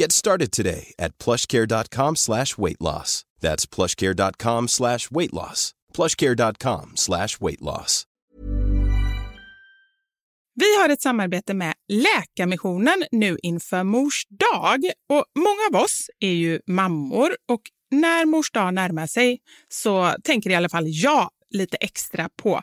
Get started today at plushcare.com slash weight loss. That's plushcare.com slash weight loss. plushcare.com slash weight loss. Vi har ett samarbete med Läkarmissionen nu inför Mors dag. Och många av oss är ju mammor och när Mors dag närmar sig så tänker i alla fall jag lite extra på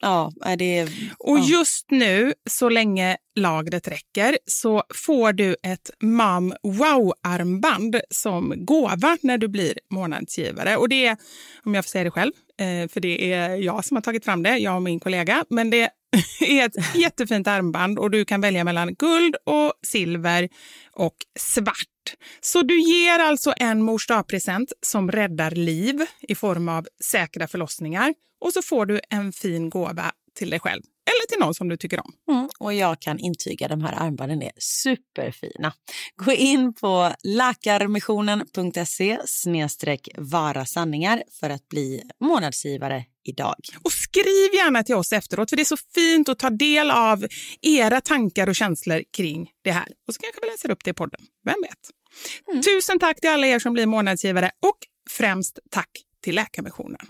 Ja, är det... Och ja. just nu, så länge lagret räcker, så får du ett Mom Wow-armband som gåva när du blir månadsgivare. Och det är, om jag får säga det själv, eh, för det är jag som har tagit fram det, jag och min kollega, men det är ett jättefint armband och du kan välja mellan guld och silver och svart. Så du ger alltså en mors present som räddar liv i form av säkra förlossningar och så får du en fin gåva till dig själv eller till någon som du tycker om. Mm, och jag kan intyga de här armbanden är superfina. Gå in på lakarmissionen.se snedstreck vara sanningar för att bli månadsgivare idag. Och skriv gärna till oss efteråt för det är så fint att ta del av era tankar och känslor kring det här. Och så kanske vi läser upp det i podden, vem vet? Tusen tack till alla er som blir månadsgivare och främst tack till Läkarmissionen.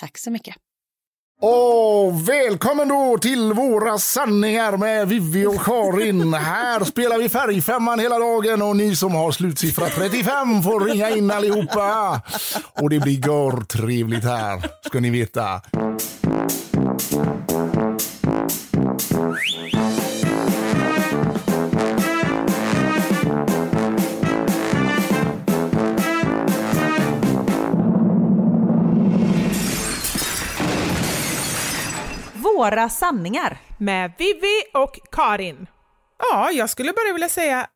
Tack så mycket. Och välkommen då till våra sanningar med Vivi och Karin. Här spelar vi färgfemman hela dagen och ni som har slutsiffra 35 får ringa in allihopa. Och det blir gör trevligt här, ska ni veta. Våra sanningar. Med Vivi och Karin. Ja, jag skulle bara vilja säga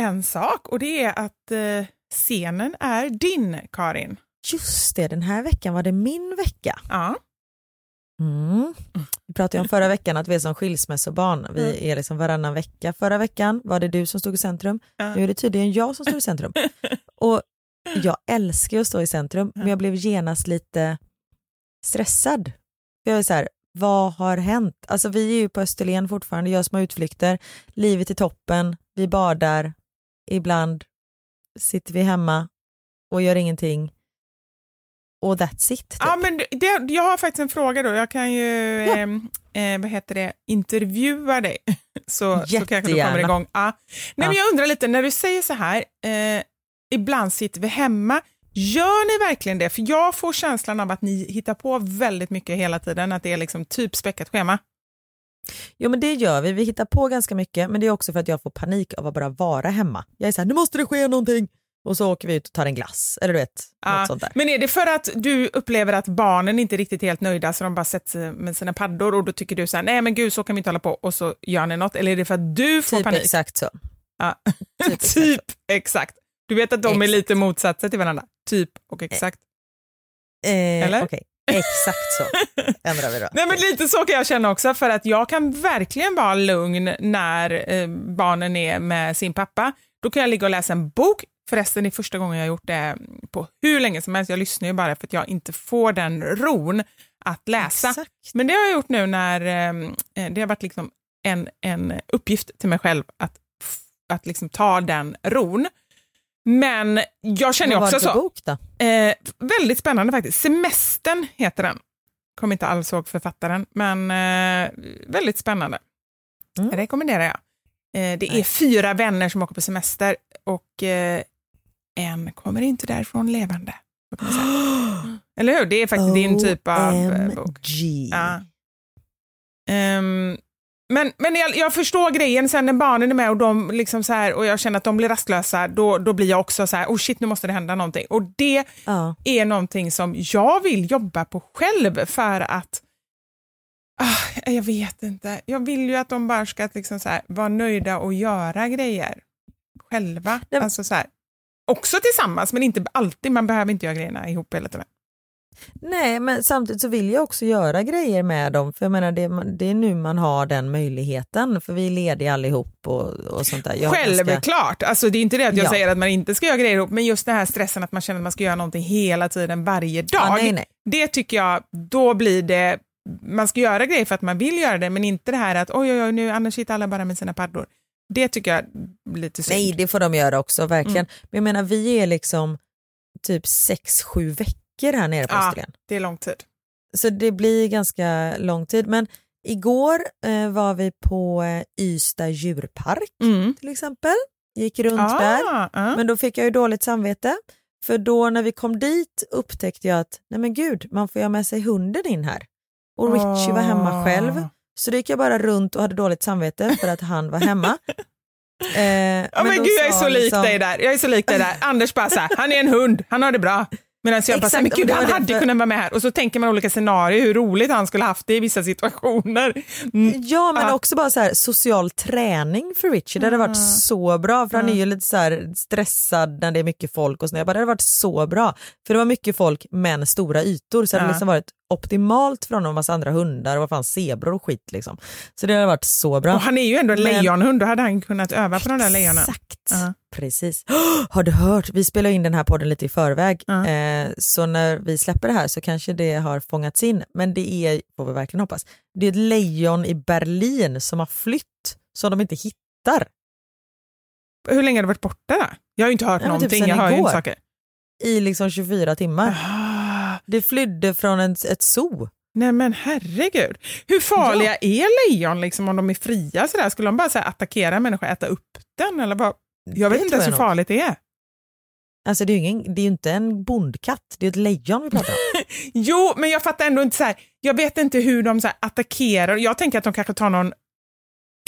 en sak och det är att eh, scenen är din, Karin. Just det, den här veckan var det min vecka. Ja. Mm. Vi pratade om förra veckan att vi är som skilsmässobarn. Vi är liksom varannan vecka. Förra veckan var det du som stod i centrum. Ja. Nu är det tydligen jag som står i centrum. Och jag älskar att stå i centrum, men jag blev genast lite stressad. Jag är så här, vad har hänt? Alltså vi är ju på Österlen fortfarande, gör små utflykter, livet är toppen, vi badar, ibland sitter vi hemma och gör ingenting. Och that's it. Typ. Ja, men det, jag har faktiskt en fråga då. Jag kan ju ehm, eh, vad heter det, intervjua dig så, så kanske du kommer igång. Ja. Nej, Ja. Men jag undrar lite, när du säger så här, eh, ibland sitter vi hemma, gör ni verkligen det? För jag får känslan av att ni hittar på väldigt mycket hela tiden, att det är liksom typ späckat schema. Jo men det gör vi, vi hittar på ganska mycket men det är också för att jag får panik av att bara vara hemma. Jag är så här, nu måste det ske någonting! Och så åker vi ut och tar en glass, eller du vet, Ja, något sånt där. Men är det för att du upplever att barnen inte är riktigt helt nöjda så de bara sätter med sina paddor och då tycker du så här, nej men gud så kan vi inte hålla på och så gör ni något eller är det för att du får Typ panik? exakt så. Ja. Typ exakt typ exakt. Du vet att de är Exakt. lite motsatser till varandra. Typ och exakt. Eh, Eller? Okej, exakt så ändrar vi då. Nej men lite så kan jag känna också för att jag kan verkligen vara lugn när eh, barnen är med sin pappa. Då kan jag ligga och läsa en bok. Förresten det är första gången jag har gjort det på hur länge som helst. Jag lyssnar ju bara för att jag inte får den ron att läsa. Exakt. Men det har jag gjort nu när eh, det har varit liksom en, en uppgift till mig själv att, att liksom ta den ron. Men jag känner ju Vad var också det för så. bok då? Eh, väldigt spännande faktiskt. Semestern heter den. Kommer inte alls ihåg författaren, men eh, väldigt spännande. Mm. Rekommenderar jag. Eh, det är Nej. fyra vänner som åker på semester och eh, en kommer inte därifrån levande. så. Eller hur? Det är faktiskt din typ av eh, bok. Ja. Ehm, men men jag, jag förstår grejen sen när barnen är med och, de liksom så här, och jag känner att de blir rastlösa, då, då blir jag också så här, oh shit nu måste det hända någonting. Och det Ja. är någonting som jag vill jobba på själv för att ah, jag vet inte. Jag vill ju att de bara ska liksom så här, vara nöjda och göra grejer själva. Nej. Alltså så här, också tillsammans men inte alltid, man behöver inte göra grejerna ihop hela tiden. Nej, men samtidigt så vill jag också göra grejer med dem, för jag menar det, det är nu man har den möjligheten, för vi är lediga allihop och, och sånt där. Jag Självklart, alltså, det är inte det att jag Ja. säger att man inte ska göra grejer ihop, men just den här stressen att man känner att man ska göra någonting hela tiden, varje dag. Ja, nej, nej. Det tycker jag, då blir det, man ska göra grejer för att man vill göra det, men inte det här att oj, oj, oj, nu annars sitter alla bara med sina paddor. Det tycker jag blir lite synd. Nej, det får de göra också, verkligen. Mm. Men jag menar, vi är liksom typ sex sju veckor här nere på Ja. Österlen. Det är lång tid. Så det blir ganska lång tid. Men igår eh, var vi på eh, Ystad djurpark Mm. till exempel. Gick runt Ah, där. ah. Men då fick jag ju dåligt samvete. För då när vi kom dit upptäckte jag att nej men gud, man får ju ha med sig hunden in här. Och Richie var hemma Ah. själv. Så då gick jag bara runt och hade dåligt samvete för att han var hemma. Eh, Ja, men då gud, jag är så lik liksom- dig där. Jag är så lik dig där. Anders bara så här, han är en hund, han har det bra. Medan jag bara, men gud, han hade för- kunnat vara med här. Och så tänker man olika scenarier, hur roligt han skulle haft det i vissa situationer. Mm. Ja men Ja. också bara så här social träning för Richie, det hade varit så bra för han är ju lite så här stressad när det är mycket folk och så. Jag bara, det hade varit så bra för det var mycket folk men stora ytor så det hade liksom varit optimalt för honom och massa andra hundar och vad fan zebror och skit liksom. Så det hade varit så bra. Och han är ju ändå en Men- lejonhund, då hade han kunnat öva på de där lejonen. Exakt, Ja. precis. Har du hört, vi spelar in den här podden lite i förväg Ja. eh, så när vi släpper det här så kanske det har fångats in men det är, får vi verkligen hoppas, det är ett lejon i Berlin som har flytt som de inte hittar. Hur länge har du varit borta? Jag har ju inte hört men typ någonting, sen jag hör ju inte saker. i liksom 24 timmar. Ah, Det flydde från en, ett zoo. nej men herregud. Hur farliga är lejon liksom, om de är fria? Sådär? Skulle de bara så här, attackera en människa och äta upp den? Eller vad? Jag vet Det inte ens hur farligt det är. Alltså det är ju ingen, det är inte en bondkatt, det är ett lejon vi pratar om. Jo, men jag fattar ändå inte så här. Jag vet inte hur de så attackerar. Jag tänker att de kanske tar någon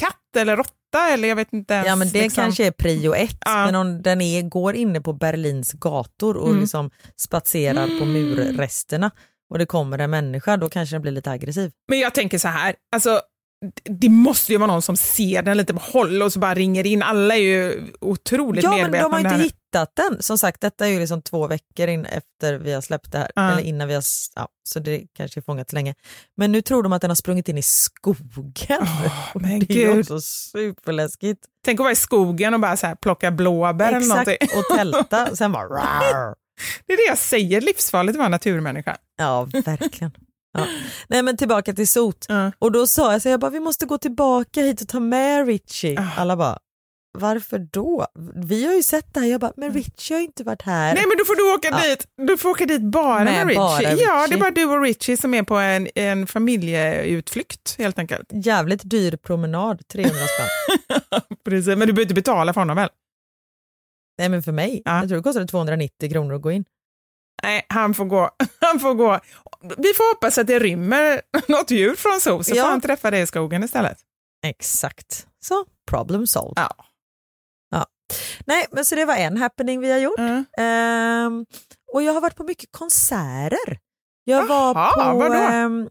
katt eller råtta eller jag vet inte ens. Ja men det liksom. kanske är prio ett, Ja. men om den är, går inne på Berlins gator och Mm. liksom spatserar på murresterna och det kommer en människa, då kanske den blir lite aggressiv. Men jag tänker så här, alltså det måste ju vara någon som ser den lite på håll och så bara ringer in. Alla är ju otroligt Ja, men medvetna de har om det inte här. hittat den. Som sagt, detta är ju liksom två veckor in efter vi har släppt det här. Ja. Eller innan vi har, ja, så det kanske är fångat länge. Men nu tror de att den har sprungit in i skogen. Och men det är ju också superläskigt. Tänk att vara i skogen och bara så här plocka blåbär eller någonting. Exakt, och tälta. Sen bara... rar. Det är det jag säger, livsfarligt att vara naturmänniska. Ja, verkligen. Ja. Nej men tillbaka till sot. Ja. Och då sa jag så jag bara, vi måste gå tillbaka hit och ta med Richie. Ah. Alla bara, varför då? Vi har ju sett det här. Jag bara, men Richie har ju inte varit här. Nej men då får du åka Ja. dit. Du får åka dit bara med, Med Richie. bara Ja, det är Richie. bara du och Richie som är på en, en familjeutflykt helt enkelt. Jävligt dyr promenad, 300 spänn. Precis. Men du behöver inte betala för honom väl? Nej men för mig, Ja. jag tror det kostade 290 kronor att gå in. Nej, han får gå. Han får gå. Vi får hoppas att det rymmer något djur från zoo så Ja. får han träffa det i skogen istället. Exakt. Så, problem solved. Ja. Nej men så det var en happening vi har gjort. Mm. Ehm, och jag har varit på mycket konserter. Jag var Jaha, på vadå? ehm,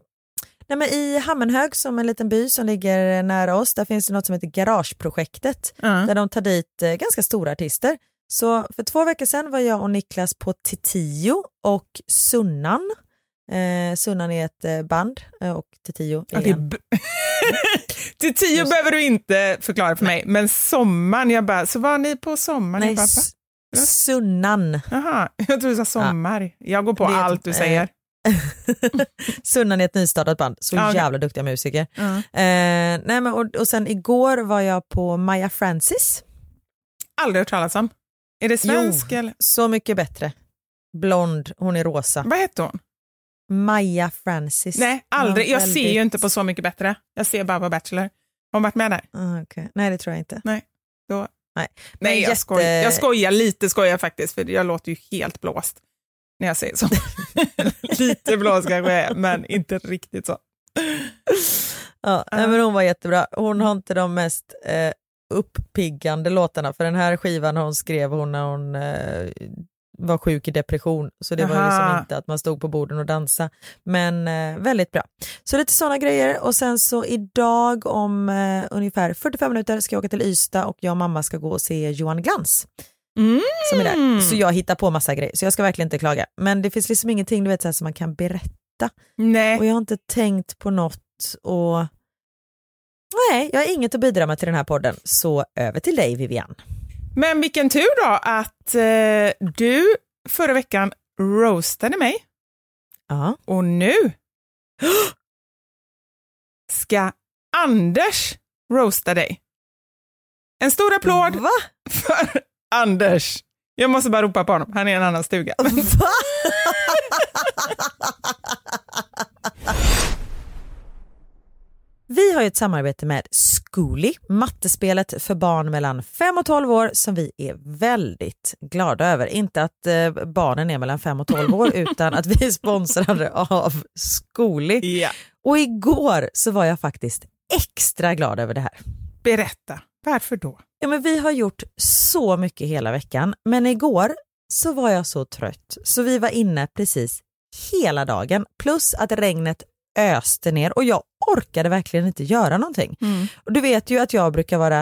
nej, men i Hammenhög som är en liten by som ligger nära oss. Där finns det något som heter Garageprojektet Mm. där de tar dit eh, ganska stora artister. Så för två veckor sedan var jag och Niklas på Titio och Sunnan. Eh, Sunnan är ett eh, band eh, och Titio Ja, är är en... b- Till tio Just- behöver du inte förklara för mig, men sommaren, jag bara, så var ni på sommaren? Nej, bara? Sunnan. Jaha, jag trodde du sa sommar. Jag går på Det allt typ, du eh, säger. Sunnan är ett nystartat band, så Ja, jävla duktiga musiker. Ja. Eh, nej men, och, och sen igår var jag på Maja Francis. Aldrig hört talas om. Är det svensk eller? Så mycket bättre. Blond, hon är rosa. Vad heter hon? Maja Francis. Nej, aldrig. Ja, Jag ser ju väldigt- inte på Så mycket bättre. Jag ser bara på Bachelor. Har hon varit med där? Ah, okej. Nej det tror jag inte. Då... Nej. Nej, jag, jätte- skojar. jag skojar lite, skojar faktiskt, för jag låter ju helt blåst när jag säger så. lite blåst kanske jag är, men inte riktigt så. Ja, nej, men hon var jättebra. Hon har inte de mest eh, uppiggande låtarna för den här skivan hon skrev hon när hon eh, var sjuk i depression. Så det var ju liksom Aha. inte att man stod på borden och dansa. Men eh, väldigt bra. Så lite sådana grejer och sen så idag om eh, ungefär 45 minuter ska jag åka till Ystad och jag och mamma ska gå och se Johan Glans Mm. som är där. Så jag hittar på massa grejer så jag ska verkligen inte klaga. Men det finns liksom ingenting du vet, så här, som man kan berätta Nej. och jag har inte tänkt på något och nej, jag har inget att bidra med till den här podden. Så över till dig Vivian. Men vilken tur då att eh, du förra veckan roastade mig Ja. och nu ska Anders roasta dig. En stor applåd Va? för Anders. Jag måste bara ropa på honom, han är i en annan stuga. Va? Vi har ju ett samarbete med Zcooly, mattespelet för barn mellan 5 och 12 år som vi är väldigt glada över. Inte att eh, barnen är mellan 5 och 12 år utan att vi är sponsrade av Zcooly. Ja. Och igår så var jag faktiskt extra glad över det här. Berätta, varför då? Ja, men vi har gjort så mycket hela veckan, men igår så var jag så trött så vi var inne precis hela dagen plus att regnet öste ner och jag orkade verkligen inte göra någonting. Och du vet ju att jag brukar vara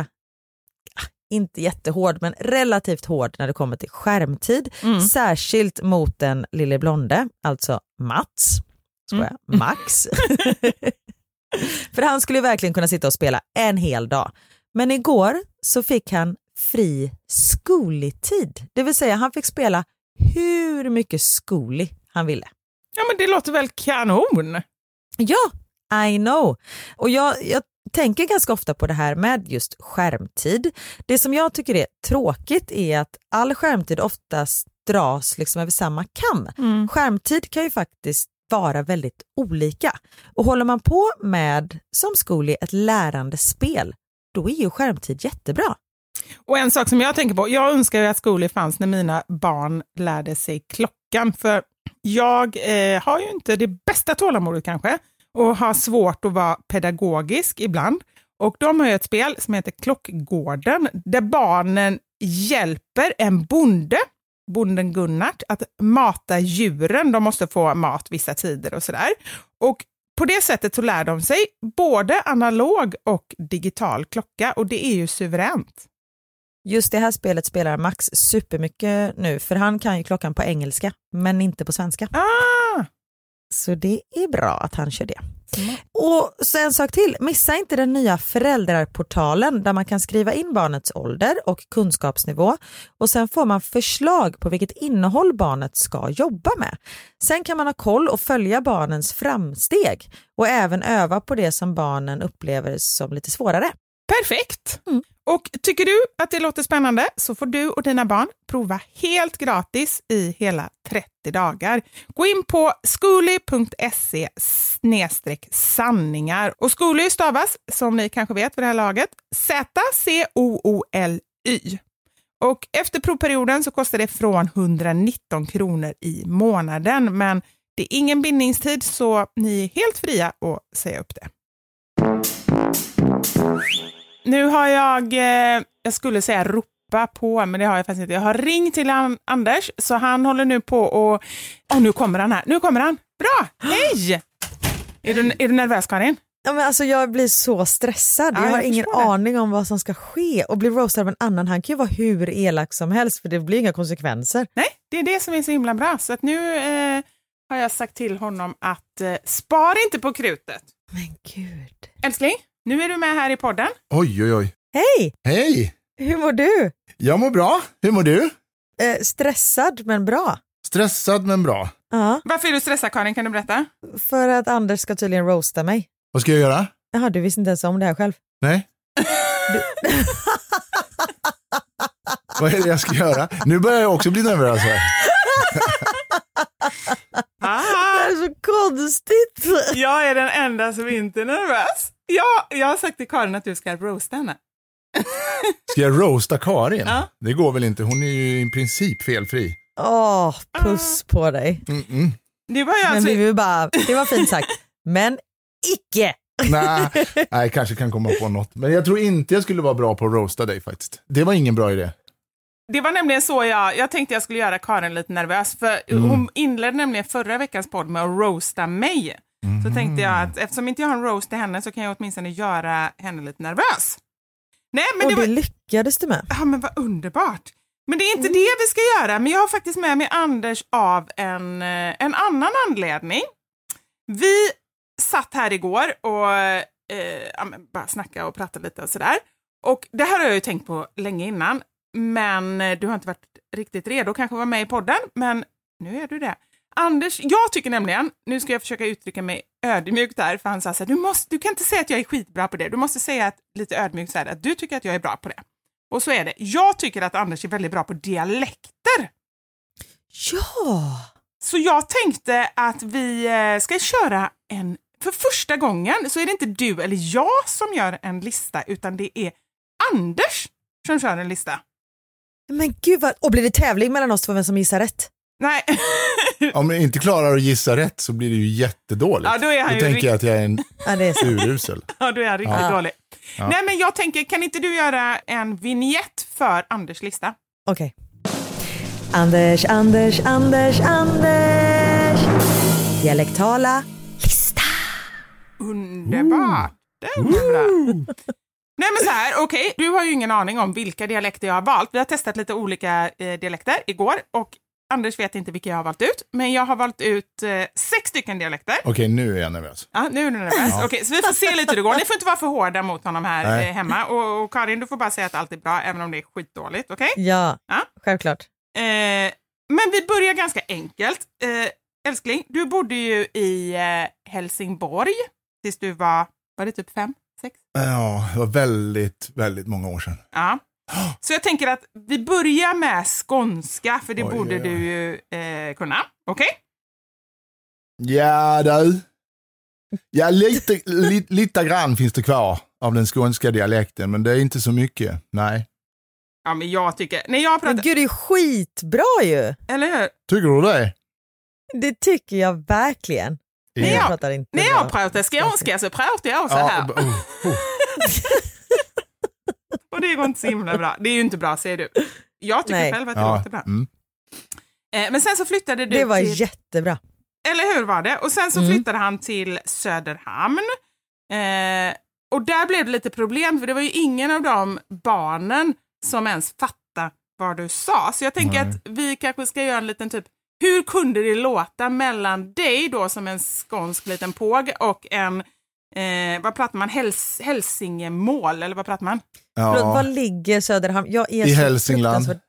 ah, inte jättehård men relativt hård när det kommer till skärmtid. Särskilt mot den lille blonde, alltså Mats. Skojar, Max. För han skulle verkligen kunna sitta och spela en hel dag. Men igår så fick han fri skoltid. Det vill säga han fick spela hur mycket skoli han ville. Ja men det låter väl kanon? Ja, I know. Och jag, jag tänker ganska ofta på det här med just skärmtid. Det som jag tycker är tråkigt är att all skärmtid oftast dras liksom över samma kam. Skärmtid kan ju faktiskt vara väldigt olika. Och håller man på med, som skol ett lärande spel, då är ju skärmtid jättebra. Och en sak som jag tänker på, jag önskar ju att skolor fanns när mina barn lärde sig klockan. För jag eh, har ju inte det bästa tålamodet kanske och har svårt att vara pedagogisk ibland. Och de har ju ett spel som heter Klockgården där barnen hjälper en bonde, bonden Gunnart, att mata djuren. De måste få mat vissa tider och sådär. Och på det sättet så lär de sig både analog och digital klocka och det är ju suveränt. Just det här spelet spelar Max supermycket nu för han kan ju klockan på engelska men inte på svenska. Ah! Så det är bra att han kör det. Och så en sak till, missa inte den nya föräldrarportalen där man kan skriva in barnets ålder och kunskapsnivå och sen får man förslag på vilket innehåll barnet ska jobba med. Sen kan man ha koll och följa barnens framsteg och även öva på det som barnen upplever som lite svårare. Perfekt! Och tycker du att det låter spännande så får du och dina barn prova helt gratis i hela 30 dagar. Gå in på skooly.se sanningar och Zcooly stavas, som ni kanske vet vid det här laget, Z-C-O-O-L-Y. Och efter provperioden så kostar det från 119 kronor i månaden, men det är ingen bindningstid så ni är helt fria att säga upp det. Nu har jag, eh, jag skulle säga ropa på, men det har jag faktiskt inte. Jag har ringt till an Anders, så han håller nu på och... Åh, nu kommer han här. Nu kommer han. Bra! Hej! Är du, är du nervös, Karin? Ja, men alltså, jag blir så stressad, Ja, jag har jag ingen förstår det. aning om vad som ska ske och bli roastad av en annan, han kan ju vara hur elak som helst för det blir inga konsekvenser. Nej, det är det som är så himla bra. Så att nu eh, har jag sagt till honom att eh, spar inte på krutet. Men gud. Älskling, nu är du med här i podden. Oj, oj, oj. Hej, Hej! hur mår du? Jag mår bra. Hur mår du? Eh, stressad men bra. Stressad men bra. Ja, Varför är du stressad, Karin? Kan du berätta? för att Anders ska tydligen roasta mig. Vad ska jag göra? Jaha, du visste inte ens om det här själv. Nej? Vad är det jag ska göra? Nu börjar jag också bli nervös här. Det Ah, är så konstigt. jag är den enda som inte är nervös. Ja, jag har sagt till Karin att du ska roasta henne. Ska jag roasta Karin? Ja. Det går väl inte, hon är ju i princip felfri. Åh, puss på dig. Mm-mm. Det var ju Men alltså... vi vill bara, det var fint sagt, men icke. Nej, nej, jag kanske kan komma på något. Men jag tror inte jag skulle vara bra på att roasta dig faktiskt. Det var ingen bra idé. Det var nämligen så jag, jag tänkte jag skulle göra Karin lite nervös, för hon inledde nämligen förra veckans podd med att roasta mig. Så tänkte jag att eftersom inte jag har en roast till henne så kan jag åtminstone göra henne lite nervös. Nej, men Och det var... det lyckades du med. Ja, men vad underbart. Men det är inte det vi ska göra, men jag har faktiskt med mig Anders av en, eh, en annan anledning. Vi satt här igår och eh, ja, bara snackade och pratade lite och sådär. Och det här har jag ju tänkt på länge innan, men eh, du har inte varit riktigt redo kanske att vara med i podden, men nu är du det. Anders, jag tycker nämligen, nu ska jag försöka uttrycka mig ödmjukt där, för han sa så här, du, måste, du kan inte säga att jag är skitbra på det, du måste säga att, lite ödmjukt så här, att du tycker att jag är bra på det. Och så är det. Jag tycker att Anders är väldigt bra på dialekter. Ja, Så jag tänkte att vi eh, ska köra en... För första gången så är det inte du eller jag som gör en lista, utan det är Anders som kör en lista. men gud vad, och blir det tävling mellan oss två vem som gissar rätt? Nej, Om jag inte klarar att gissa rätt så blir det ju jättedåligt. Ja, då är han ju tänker rikt- jag att jag är en Ja, det är så. urusel. ja, du är riktigt Ja. dålig. Nej, men jag tänker, kan inte du göra en vignett för Anders lista? Okej. Anders, Anders, Anders, Anders. Dialektala lista. Underbart! Den var bra. Nej men så här, okej, du har ju ingen aning om vilka dialekter jag har valt. Vi har testat lite olika eh, dialekter igår och Anders vet inte vilka jag har valt ut, men jag har valt ut eh, sex stycken dialekter. Okej, nu är jag nervös. Ja, nu är du nervös. Okej, så vi får se lite hur det går. Ni får inte vara för hårda mot honom här eh, hemma. Och, och Karin, du får bara säga att allt är bra, även om det är skitdåligt. Okej? Ja, Ja. självklart. Eh, men vi börjar ganska enkelt. Eh, älskling, du bodde ju i eh, Helsingborg tills du var, var det typ fem, sex? Ja, det var väldigt, väldigt många år sedan. Ja. Så jag tänker att vi börjar med skånska, för det Oj, borde oj, oj. du ju eh, kunna. Okej? Ja du. Ja, lite, li, lite grann finns det kvar av den skånska dialekten, men det är inte så mycket. Nej. Ja, men jag tycker... När jag Men pratar... gud, det är skitbra ju. Eller hur? Tycker du det? Det tycker jag verkligen. Nej, Jag ja. pratar inte När jag pratar skånska så pratar jag så här. b- oh, oh. Och det går inte så himla bra. Det är ju inte bra, säger du. Jag tycker Nej. själv att det Ja, låter bra. mm. Eh, men sen så flyttade du Det var till... jättebra. eller hur var det? Och sen så Mm. flyttade han till Söderhamn. Eh, och där blev det lite problem för det var ju ingen av de barnen som ens fattade vad du sa. Så jag tänker Nej. att vi kanske ska göra en liten typ, hur kunde det låta mellan dig då som en skånsk liten påg och en, eh, vad pratar man, Häls Hälsingemål eller vad pratar man? Förlåt, Ja, var ligger Söderhamn? Jag är I Hälsingland.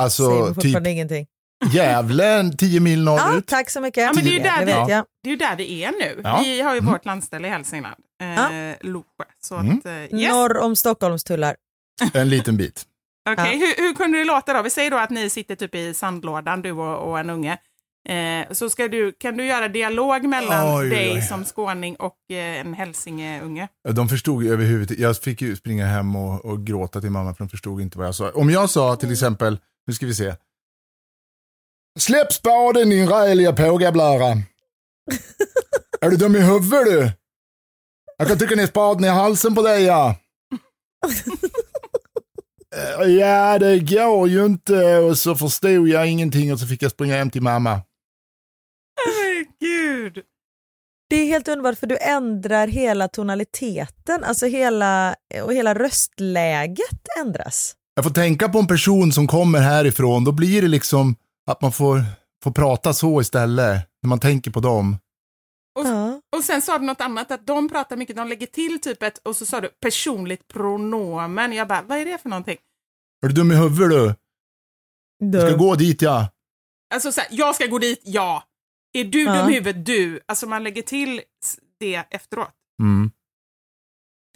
alltså typ ingenting. Gävle, 10 mil Ja, norrut. tack så mycket. Ja, men det är ju där det vi- jag. Det är ju där vi är nu. Ja. Vi har ju Mm. vårt landställe i Hälsingland, eh, Ja. Losjö. Så Mm. att, eh, yes. Norr om Stockholms tullar. En liten bit. Okej, hur, hur kunde det låta då? Vi säger då att ni sitter typ i sandlådan, du och, och en unge. Eh, så ska du, kan du göra dialog mellan Oj, dig oj. som skåning och eh, en hälsingeunge? De förstod överhuvudtaget. Jag fick ju springa hem och, och gråta till mamma för de förstod inte vad jag sa. Om jag sa till exempel, nu ska vi se. Släpp spaden din räliga pågablära. är du dum i huvudet du? Jag kan trycka ner spaden i halsen på dig ja. Eh, ja, det går ju inte. Och så förstod jag ingenting och så fick jag springa hem till mamma. Herregud! Det är helt underbart för du ändrar hela tonaliteten, alltså hela, och hela röstläget ändras. Jag får tänka på en person som kommer härifrån, då blir det liksom att man får, får prata så istället, när man tänker på dem. Och, Ja. och sen sa du något annat, att de pratar mycket, de lägger till typ ett, och så sa du personligt pronomen. Jag bara, vad är det för någonting? Är du dum i huvudet du? Du ska gå dit ja. Alltså så här, jag ska gå dit, ja. Är du Ja. dum i huvudet, du? Alltså man lägger till det efteråt. Mm.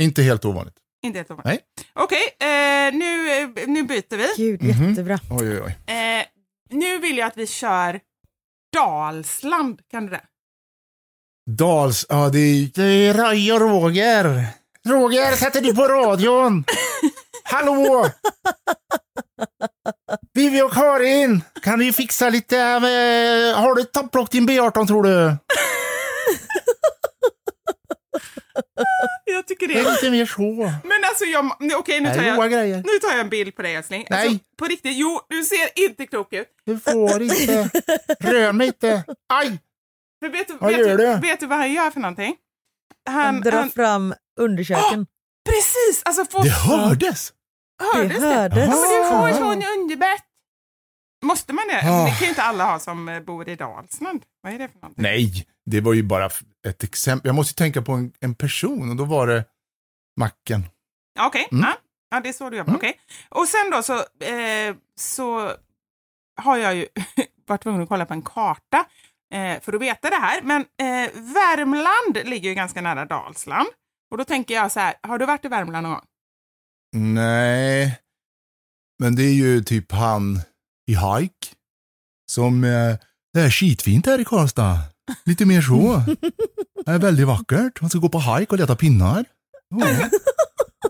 Inte helt ovanligt. Inte helt ovanligt. Nej. Okej, eh, nu, eh, nu byter vi. Gud, Mhm. jättebra. Oj, oj, oj. Eh, nu vill jag att vi kör Dalsland, kan du det? Dals, ja det är, det är Roy och Roger. Roger, sätter du på radion? Hallå! Vivi och Karin, kan vi fixa lite, eh, har du ett topplock en B18 tror du? Jag tycker Det det. är lite mer så. Men alltså, jag, nu- okej nu tar jag, nu tar jag en bild på dig älskling. Alltså, Nej. på riktigt, jo, du ser inte klok ut. Du får inte, rör mig inte. Aj! För vet, du, Vad vet, gör du, du? vet du vad han gör för någonting? Han Han, drar han, fram underköken. precis, alltså får, Det hördes! hördes det hördes. Ja, men du får sån underbett. Måste man det? Ah. Det kan ju inte alla ha som eh, bor i Dalsland. Vad är det för någonting? Nej, det var ju bara ett exempel. Jag måste tänka på en, en person och då var det Macken. Okej, Mm. ja. ja, det är så du jobbar. Mm. Okej. Och sen då så, eh, så har jag ju varit tvungen att kolla på en karta eh, för att veta det här. Men eh, Värmland ligger ju ganska nära Dalsland. Och då tänker jag så här, har du varit i Värmland någon gång? Nej, men det är ju typ han i hike som, eh, det är skitfint här i Karlstad. Lite mer så. Det är väldigt vackert. Man ska gå på hike och leta pinnar.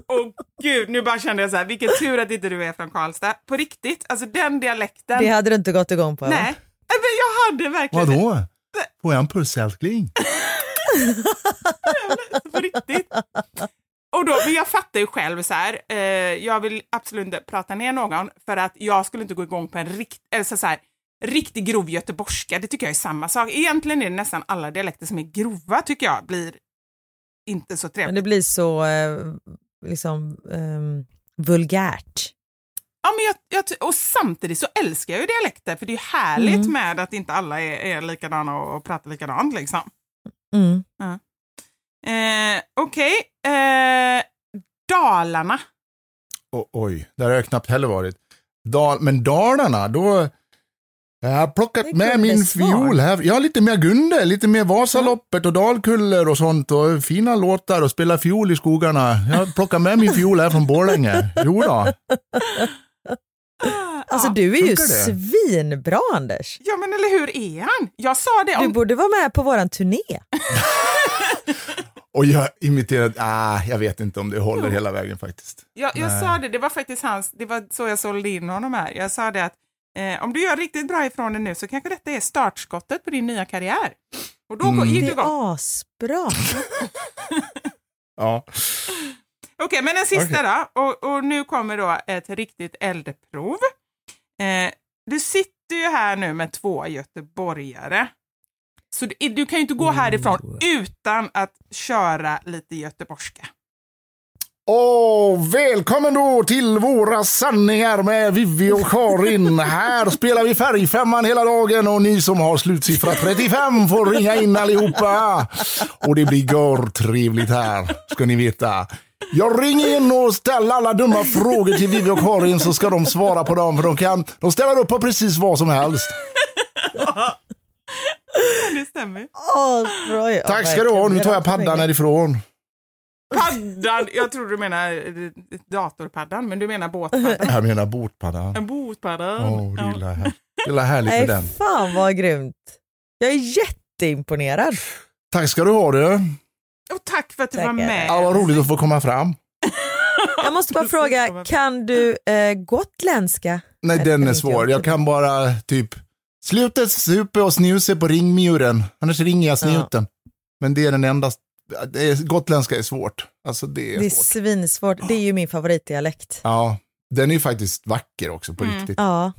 Åh gud, nu bara kände jag så här, vilken tur att inte du är från Karlstad. På riktigt, alltså den dialekten. Det hade du inte gått igång på. Nej, men jag hade verkligen Vadå? Får jag en puss älskling? på riktigt. Och då, men jag fattar ju själv så här, eh, jag vill absolut inte prata ner någon för att jag skulle inte gå igång på en rikt, alltså så här, riktigt grov göteborgska. Det tycker jag är samma sak. Egentligen är det nästan alla dialekter som är grova tycker jag blir inte så Men trevligt. det blir så eh, liksom ehm, vulgärt. Ja, men jag, jag, och samtidigt så älskar jag ju dialekter för det är ju härligt Mm. med att inte alla är, är likadana och, och pratar likadant liksom. Mm. Eh, Okej, eh, Dalarna. O- oj, där har jag knappt heller varit. Dal, men Dalarna, då... Jag har plockat med min svar. fiol här. Jag har lite mer Gunde, lite mer Vasaloppet och Dalkuller och sånt och fina låtar och spela fiol i skogarna. Jag har plockat med min fiol här från Borlänge. Jo då. Alltså ja. du är ju svinbra Anders. ja, men eller hur är han? Jag sa det Du om... borde vara med på våran turné. Och jag imiterade, ah, jag vet inte om det håller hela vägen faktiskt. Jag, jag Nej. sa det, det var faktiskt hans, det var så jag sålde in honom här. Jag sa det att eh, om du gör riktigt bra ifrån det nu så kanske detta är startskottet på din nya karriär. Och då Mm. gick Det du igång. är asbra. Ja. Okej, men den sista Okej. då. Och, och nu kommer då ett riktigt eldprov. Eh, du sitter ju här nu med två göteborgare. Så du, du kan ju inte gå härifrån utan att köra lite göteborgska. Och välkommen då till våra sanningar med Vivi och Karin. Här spelar vi färgfemman hela dagen och ni som har slutsiffra 35 får ringa in allihopa. Och det blir gör trevligt här, ska ni veta. Jag ringer in och ställer alla dumma frågor till Vivi och Karin så ska de svara på dem. För de, kan, de ställer upp på precis vad som helst. Det stämmer. Ja, Tack ska du ha. Nu tar jag paddan härifrån. Paddan, jag tror du menar eh, datorpaddan, men du menar båtpaddan. Jag menar båtpaddan. En båtpadda. Åh, det är här. Det är illa härligt Nej, med den. fan vad grymt. Jag är jätteimponerad. Tack ska du ha du. Och tack för att du var Tackar. med. Ja, vad roligt att få komma fram. Jag måste bara fråga, kan du eh, gotländska? Nej, den är svår. Jag kan bara typ slutet supe och snuse på ringmuren. Annars ringer jag snuten. Men det är den enda. Det är, gotländska är svårt. Alltså det är, Det är svårt. svinsvårt. Det är ju min favoritdialekt. Ja, den är ju faktiskt vacker också på Mm. riktigt. Ja,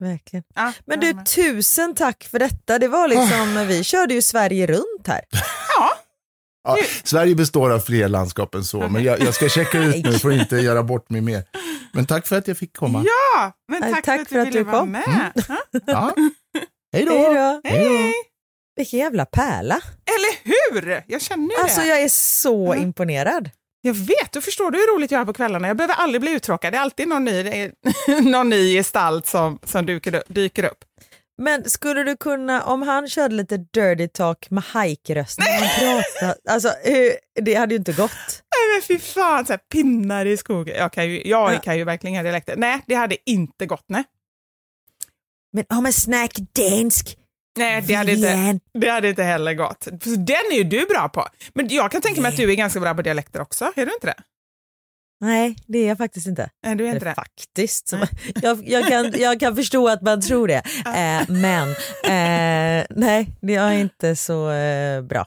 verkligen. Ja, Men du, tusen tack för detta. Det var liksom, vi körde ju Sverige runt här. Ja, Sverige består av fler landskap än så, men jag, jag ska checka ut nu för att inte göra bort mig mer. Men tack för att jag fick komma. Ja, men Nej, tack, tack för att för du ville vara kom. med. Ja. Ja. Hej då! Hej! Vilken jävla pärla. Eller hur? Jag känner ju Alltså det. jag är så imponerad. Jag vet, du förstår du hur roligt jag har på kvällarna. Jag behöver aldrig bli uttråkad. Det är alltid någon ny, någon ny gestalt som, som dyker, dyker upp. Men skulle du kunna, om han körde lite dirty talk med hajkrösten, alltså hur, det hade ju inte gått. Nej men fy fan, så här, pinnar i skogen. Jag kan ju, jag Ja. kan ju verkligen inga dialekter. Nej, det hade inte gått. Nej, Men om man snackar dansk, nej det, hade inte, det hade inte heller gått. Den är ju du bra på. Men jag kan tänka mig att du är ganska bra på dialekter också. Är du inte det? Nej det är jag faktiskt inte. Nej, du är inte Eller det. faktiskt. Jag, jag, kan, jag kan förstå att man tror det, eh, men eh, nej, jag är inte så eh, bra.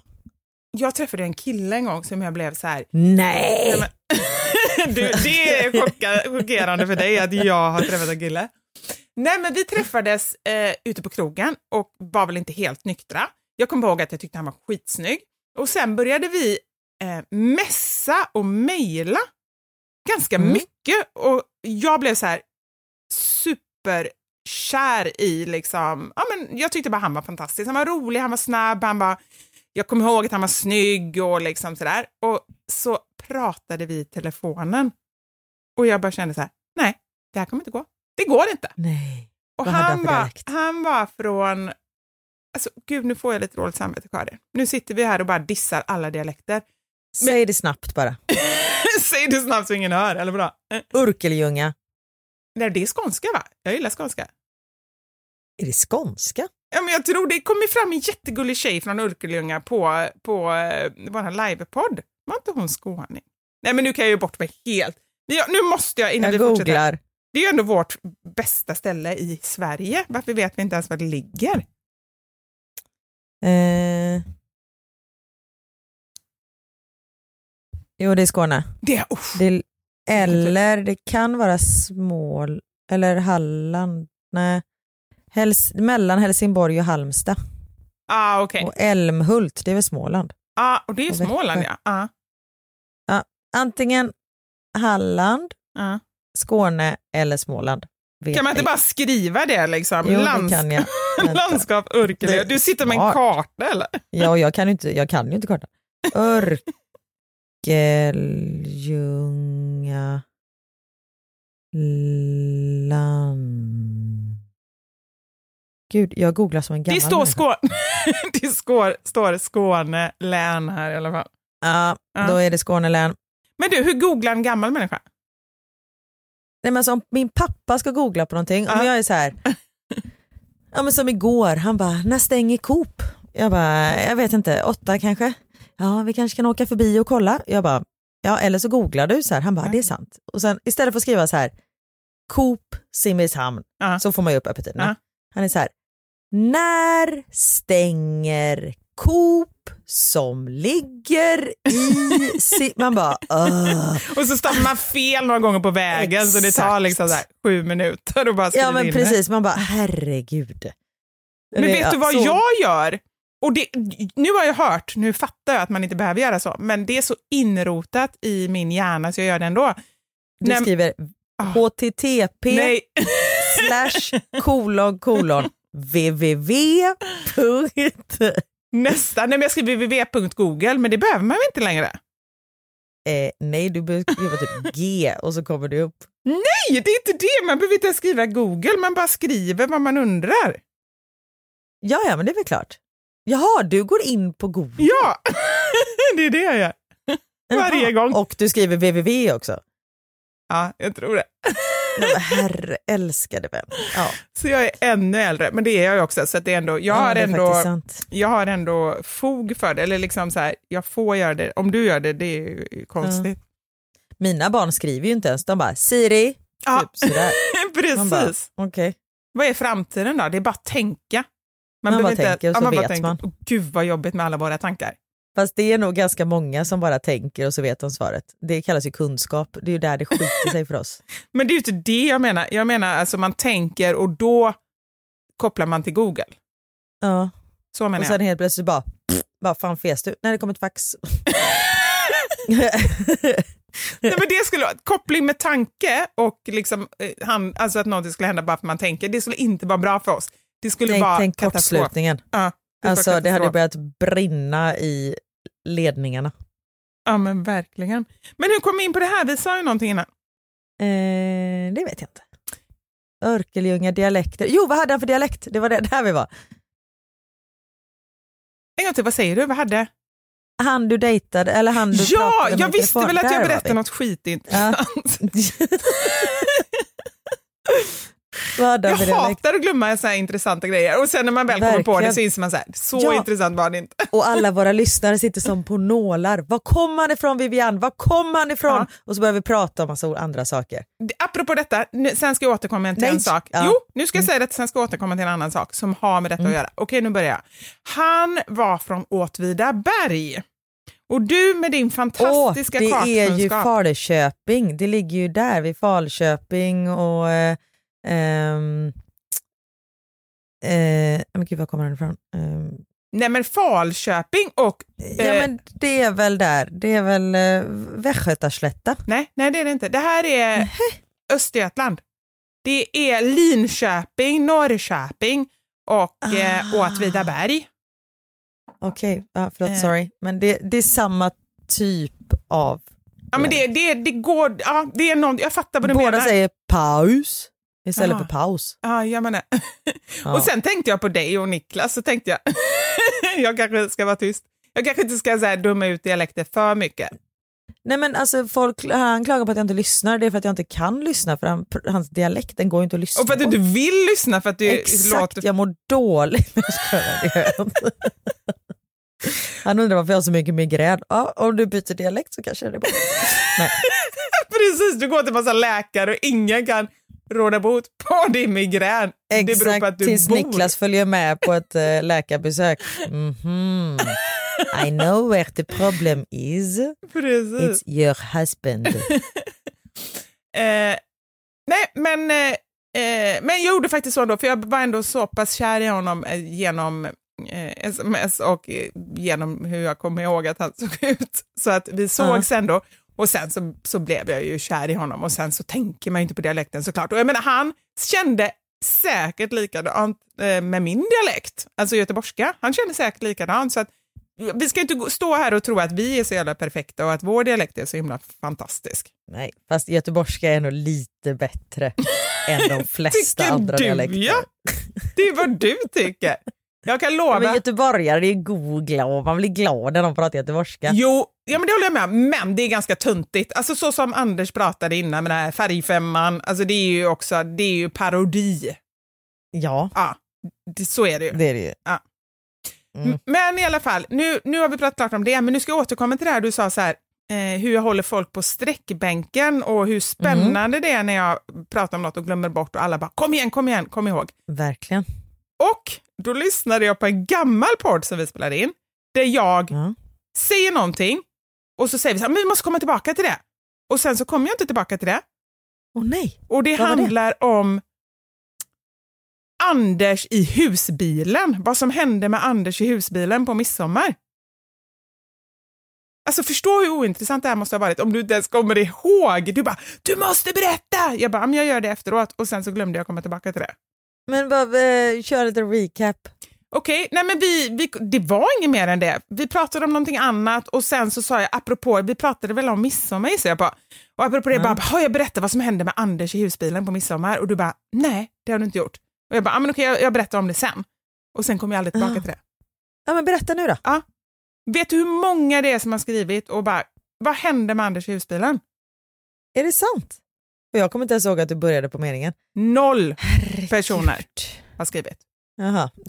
Jag träffade en kille en gång som jag blev så här, Nej! Nej, men, du, det är chockerande för dig att jag har träffat en kille. Nej, men vi träffades eh, ute på krogen och var väl inte helt nyktra. Jag kommer ihåg att jag tyckte han var skitsnygg. Och sen började vi eh, messa och mejla ganska Mm. mycket och jag blev så här superkär i liksom, ja men jag tyckte bara han var fantastisk. Han var rolig, han var snabb, han var, jag kommer ihåg att han var snygg och liksom sådär. Och så pratade vi i telefonen och jag bara kände så här, nej, det här kommer inte gå. Det går inte. Nej. Och han var, han var från, alltså gud nu får jag lite dåligt samvete Karin. Nu sitter vi här och bara dissar alla dialekter. Säg det snabbt bara. Säg det snabbt så ingen hör, eller bra? Urkeljunga. Nej, det är skånska va? Jag gillar skånska. Är det skånska? Ja, men jag tror det kommer fram en jättegullig tjej från Urkeljunga på, på eh, vår livepodd. Var inte hon skåning? Nej, men nu kan jag ju bort mig helt. Vi, nu måste jag, innan Jag vi fortsätter. googlar. Det är ju ändå vårt bästa ställe i Sverige. Varför vet vi inte ens var det ligger? Eh... Jo, det är Skåne. Det är. Det, eller det kan vara Smål eller Halland. Nej. Häls, mellan Helsingborg och Halmstad. Ah, okej. Och Älmhult, det är väl Småland. Ah, och det är ju. Småland ja. Ah, Antingen Halland, ah. Skåne eller Småland. Kan man inte bara skriva det liksom? Jo, Lands- det kan jag. Landskap Urkelö. Du sitter med en karta eller? Ja, jag kan ju inte, jag kan ju inte kartan. Örkeljunga land. Gud, jag googlar som en gammal Det står. Skåne, det står, står Skåne län här i alla fall. Ja, Ja. då är det Skåne län. Men du, hur googlar en gammal människa? Nej, men alltså, om min pappa ska googla på någonting, Ja. om jag är så här, ja, men som igår, han bara, när stänger Coop? Jag bara, jag vet inte, åtta kanske? Ja, vi kanske kan åka förbi och kolla. Jag bara, ja, eller så googlar du så här. Han bara, det är sant. Och sen istället för att skriva så här, Coop Simrishamn, Ja. så får man ju upp öppettiderna. Ja. Han är så här, när stänger Coop som ligger i... Si man bara, "Ugh." Och så stoppar man fel några gånger på vägen så det tar Exakt. liksom så sju minuter och bara Ja men in det. precis, man bara herregud. Men Det- vet du ja, vad så- jag gör? Och det, nu har jag hört, nu fattar jag att man inte behöver göra så, men det är så inrotat i min hjärna så jag gör det ändå. Du Nej, skriver Ah. http nej. slash kolon kolon www. Nästan. Nej, men jag skriver www.google, men det behöver man väl inte längre? Eh, nej, du behöver skriva typ G och så kommer det upp. Nej, det är inte det. Man behöver inte ens skriva Google, man bara skriver vad man undrar. Ja, ja, men det är väl klart. Jaha, du går in på Google. Ja, det är det jag gör. Varje gång. Och du skriver www också. Ja, jag tror det. Men Herre älskade vän. Ja, Så jag är ännu äldre, men det är jag ju också. Så det är ändå, jag, ja, har ändå, jag har ändå fog för det. Eller liksom så här, jag får göra det. Om du gör det, det är ju konstigt. Mina barn skriver ju inte ens, de bara Siri. Ja, Typ. Man bara, precis. Okej. Vad är framtiden då? Det är bara att tänka. Man bara behöver tänker och så ja, vet tänker. man. Gud vad jobbigt med alla våra tankar. Fast det är nog ganska många som bara tänker och så vet de svaret. Det kallas ju kunskap. Det är ju där det skiter sig för oss. Men det är ju inte det jag menar. Jag menar alltså man tänker och då kopplar man till Google. Ja. Så menar Och jag. sen helt plötsligt bara, vad fan fes du? Nej det kom ett fax. Nej, men det skulle koppling med tanke och liksom, eh, han, alltså att något skulle hända bara för man tänker, det skulle inte vara bra för oss. Det skulle Nej, vara tänk katastrof. kortslutningen. Ja, det Alltså det hade börjat brinna i ledningarna. Ja men verkligen. Men hur kom vi in på det här? Vi sa ju någonting innan. Eh, det vet jag inte. Örkelljunga dialekter. Jo, vad hade han för dialekt? Det var det där vi var. En gång till, vad säger du? Vad hade? Han du dejtade, eller han du Ja, pratade med jag i visste väl att jag berättade något skitintressant. vad Jag hatar att glömma så intressanta grejer och sen när man väl kommer på det Verkligen. så inser man så här, så Ja. intressant var det inte. Och alla våra lyssnare sitter som på nålar. Var kom han ifrån Vivian? Var kom han ifrån? Ja. Och så börjar vi prata om massa andra saker. Apropå detta, nu- sen ska jag återkomma till Nej. en sak. Ja. Mm. Jo, nu ska jag säga det, sen ska jag återkomma till en annan sak som har med detta att göra. Okej, nu börjar jag. Han var från Åtvidaberg. Och du med din fantastiska det är ju kartkunskap. Falköping. Det ligger ju där vid Falköping och... Eh, ehm, eh, men gud, var kommer den ifrån? Ehm, Nej men Falköping och... ja, eh, men det är väl där. Det är väl eh, Västgötaslätta. nej, nej, det är det inte. Det här är Östergötland. Det är Linköping, Norrköping och eh, Ah. Åtvidaberg. Okej, ja, förlåt, Eh. sorry. Men det, det är samma typ av... Ja, men det, det, det går... Ja, det är någon, jag fattar vad du Båda menar. säger paus istället Ah. för paus. Ja, jag menar. Ja. Och sen tänkte jag på dig och Niklas, så tänkte jag, jag kanske ska vara tyst. Jag kanske inte ska så här, döma ut dialekter för mycket. Nej men alltså folk, han klagar på att jag inte lyssnar, det är för att jag inte kan lyssna för han, hans dialekt den går ju inte att lyssna Och för att du på. inte vill lyssna för att du Exakt, låter... jag mår dåligt. Gör jag. Han undrar varför jag har så mycket migrän. Ja, om du byter dialekt så kanske det är bra. Precis, du går till massa läkare och ingen kan råda bot på din migrän. det beror på Exakt, att du tills bor. Niklas följer med på ett äh, läkarbesök. Mhm. I know where the problem is. Precis. It's your husband. Eh, nej, men, eh, eh, men jag gjorde faktiskt så då, för jag var ändå så pass kär i honom eh, genom eh, sms och eh, genom hur jag kommer ihåg att han såg ut. Så att vi sågs ändå. Och sen så, så blev jag ju kär i honom och sen så tänker man ju inte på dialekten såklart. Och jag menar, han kände säkert likadant eh, med min dialekt, alltså göteborgska. Han kände säkert likadant. Så att, vi ska inte stå här och tro att vi är så jävla perfekta och att vår dialekt är så himla fantastisk. Nej, fast göteborgska är nog lite bättre än de flesta andra du, dialekter. ja? Det är vad du tycker. Jag kan lova. Ja, men göteborgare det är god och glad, man blir glad när de pratar göteborgska. Jo, ja, men det håller jag med om, men det är ganska tuntigt. Alltså så som Anders pratade innan med den här färgfemman, alltså det är ju också, det är ju parodi. Ja, Ja, det, så är det ju. det är det ju. Mm. M- Men i alla fall, nu, nu har vi pratat klart om det, men nu ska jag återkomma till det här du sa så här, eh, hur jag håller folk på sträckbänken och hur spännande det är när jag pratar om något och glömmer bort och alla bara kom igen, kom igen, kom ihåg. Verkligen. Och då lyssnade jag på en gammal podd som vi spelade in, där jag Ja. säger någonting och så säger vi så här, men vi måste komma tillbaka till det. Och sen så kommer jag inte tillbaka till det. Åh nej. Och det Vad var det? handlar om Anders i husbilen. Vad som hände med Anders i husbilen på midsommar. Alltså förstå hur ointressant det här måste ha varit om du inte ens kommer ihåg. Du bara, du måste berätta! Jag bara, men jag gör det efteråt och sen så glömde jag komma tillbaka till det. Men vad, eh, kör lite recap. Okej, nej men vi, vi, det var inget mer än det. Vi pratade om någonting annat och sen så sa jag apropå, vi pratade väl om midsommar gissar jag på. Och apropå det, bara, har jag berättat vad som hände med Anders i husbilen på midsommar? Och du bara, nej det har du inte gjort. Och jag bara, ah, men okej jag, jag berättar om det sen. Och sen kom jag aldrig tillbaka Ah. till det. Ja men berätta nu då. Ja. Vet du hur många det är som har skrivit och bara, vad hände med Anders i husbilen? Är det sant? För jag kommer inte ens ihåg att du började på meningen. Noll personer har skrivit. Jaha.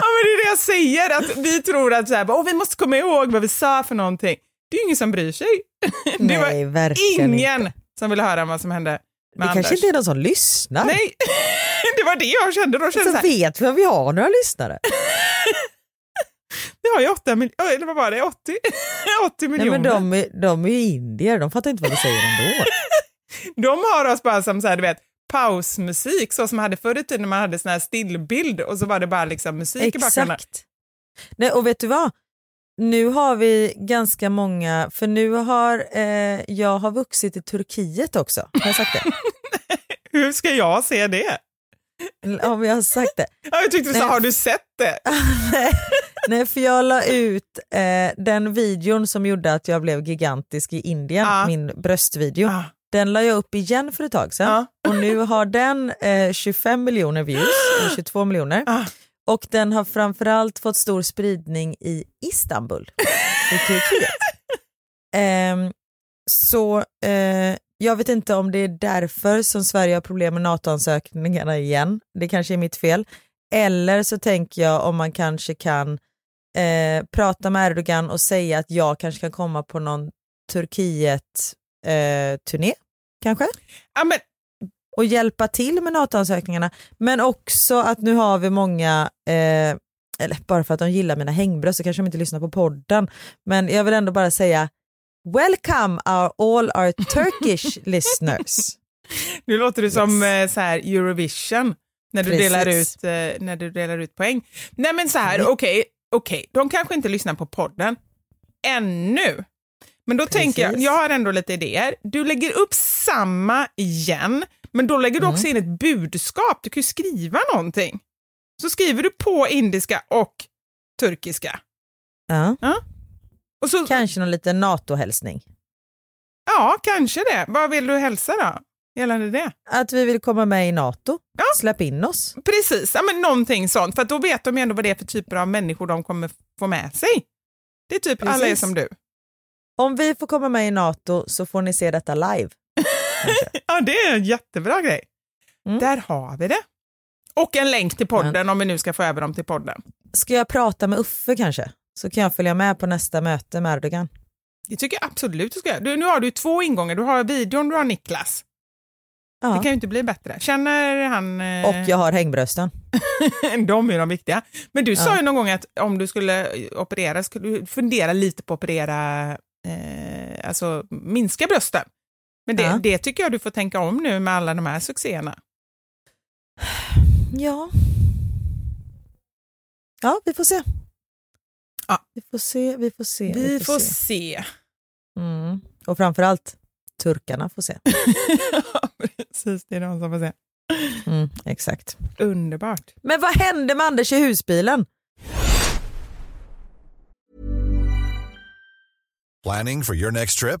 Ja men det är det jag säger, att vi tror att så här, Åh, vi måste komma ihåg vad vi sa för någonting. Det är ju ingen som bryr sig. Det Nej, var verkligen ingen inte. som ville höra vad som hände med Det Anders. kanske inte är någon som lyssnar. Nej, det var det jag kände. Då kände så jag så här, vet vi om vi har några lyssnare. Vi har ju 8 miljoner, eller vad var det, 80, 80 Nej, miljoner. men de, är- de är ju indier, de fattar inte vad vi säger ändå. De har oss bara som så här, du vet, pausmusik, så som man hade förr i tiden när man hade sån här stillbild och så var det bara liksom musik i bakgrunden. Exakt. Nej, och vet du vad? Nu har vi ganska många, för nu har eh, jag har vuxit i Turkiet också. Har jag sagt det? Hur ska jag se det? Men jag har sagt det. Ja, jag tyckte du sa, Nej. har du sett det? Nej, för jag la ut eh, den videon som gjorde att jag blev gigantisk i Indien, Ja. min bröstvideo. Ah. Den la jag upp igen för ett tag sedan Ja. och nu har den eh, 25 miljoner views, eller 22 miljoner. Ah. Och den har framförallt fått stor spridning i Istanbul i Turkiet. Ehm, så eh, jag vet inte om det är därför som Sverige har problem med NATO-ansökningarna igen. Det kanske är mitt fel. Eller så tänker jag om man kanske kan eh, prata med Erdogan och säga att jag kanske kan komma på någon Turkiet-turné, kanske? Ja, men, och hjälpa till med NATO-ansökningarna. Men också att nu har vi många, eh, eller bara för att de gillar mina hängbröst så kanske de inte lyssnar på podden, men jag vill ändå bara säga Welcome our, all our Turkish listeners. nu låter du som Yes. eh, så här Eurovision när du, Precis. delar ut, eh, när du delar ut poäng. Nej men så här, okej, okej, de kanske inte lyssnar på podden ännu. Men då tänker jag, Precis. jag har ändå lite idéer. Du lägger upp samma igen, men då lägger du Mm. också in ett budskap. Du kan ju skriva någonting. Så skriver du på indiska och turkiska. Ja. Och så, Kanske någon liten NATO-hälsning. ja, kanske det. Vad vill du hälsa då? Gällande det? Att vi vill komma med i NATO. Ja. Släpp in oss. Precis, ja, men någonting sånt. För då vet de ju ändå vad det är för typer av människor de kommer få med sig. Det är typ alla är Precis. som du. Om vi får komma med i NATO så får ni se detta live. Ja, det är en jättebra grej. Mm. Där har vi det. Och en länk till podden om vi nu ska få över dem till podden. Ska jag prata med Uffe kanske? Så kan jag följa med på nästa möte med Erdogan. Det tycker jag absolut du ska göra. Du, nu har du två ingångar. Du har videon, du har Niklas. Det Ja. kan ju inte bli bättre. Känner han... eh, Och jag har hängbrösten. de är de viktiga. Men du sa Ja. ju någon gång att om du skulle operera skulle du fundera lite på att operera, eh, alltså minska brösten. Men det, Ja. det tycker jag du får tänka om nu med alla de här succéerna. Ja. Ja, vi får se. Ja. Vi får se, vi får se. Vi får se. Mm. Och framförallt, turkarna får se. Ja, Precis, det är de som får se. Mm, exakt. Underbart. Men vad hände med Anders i husbilen? Planning for your next trip?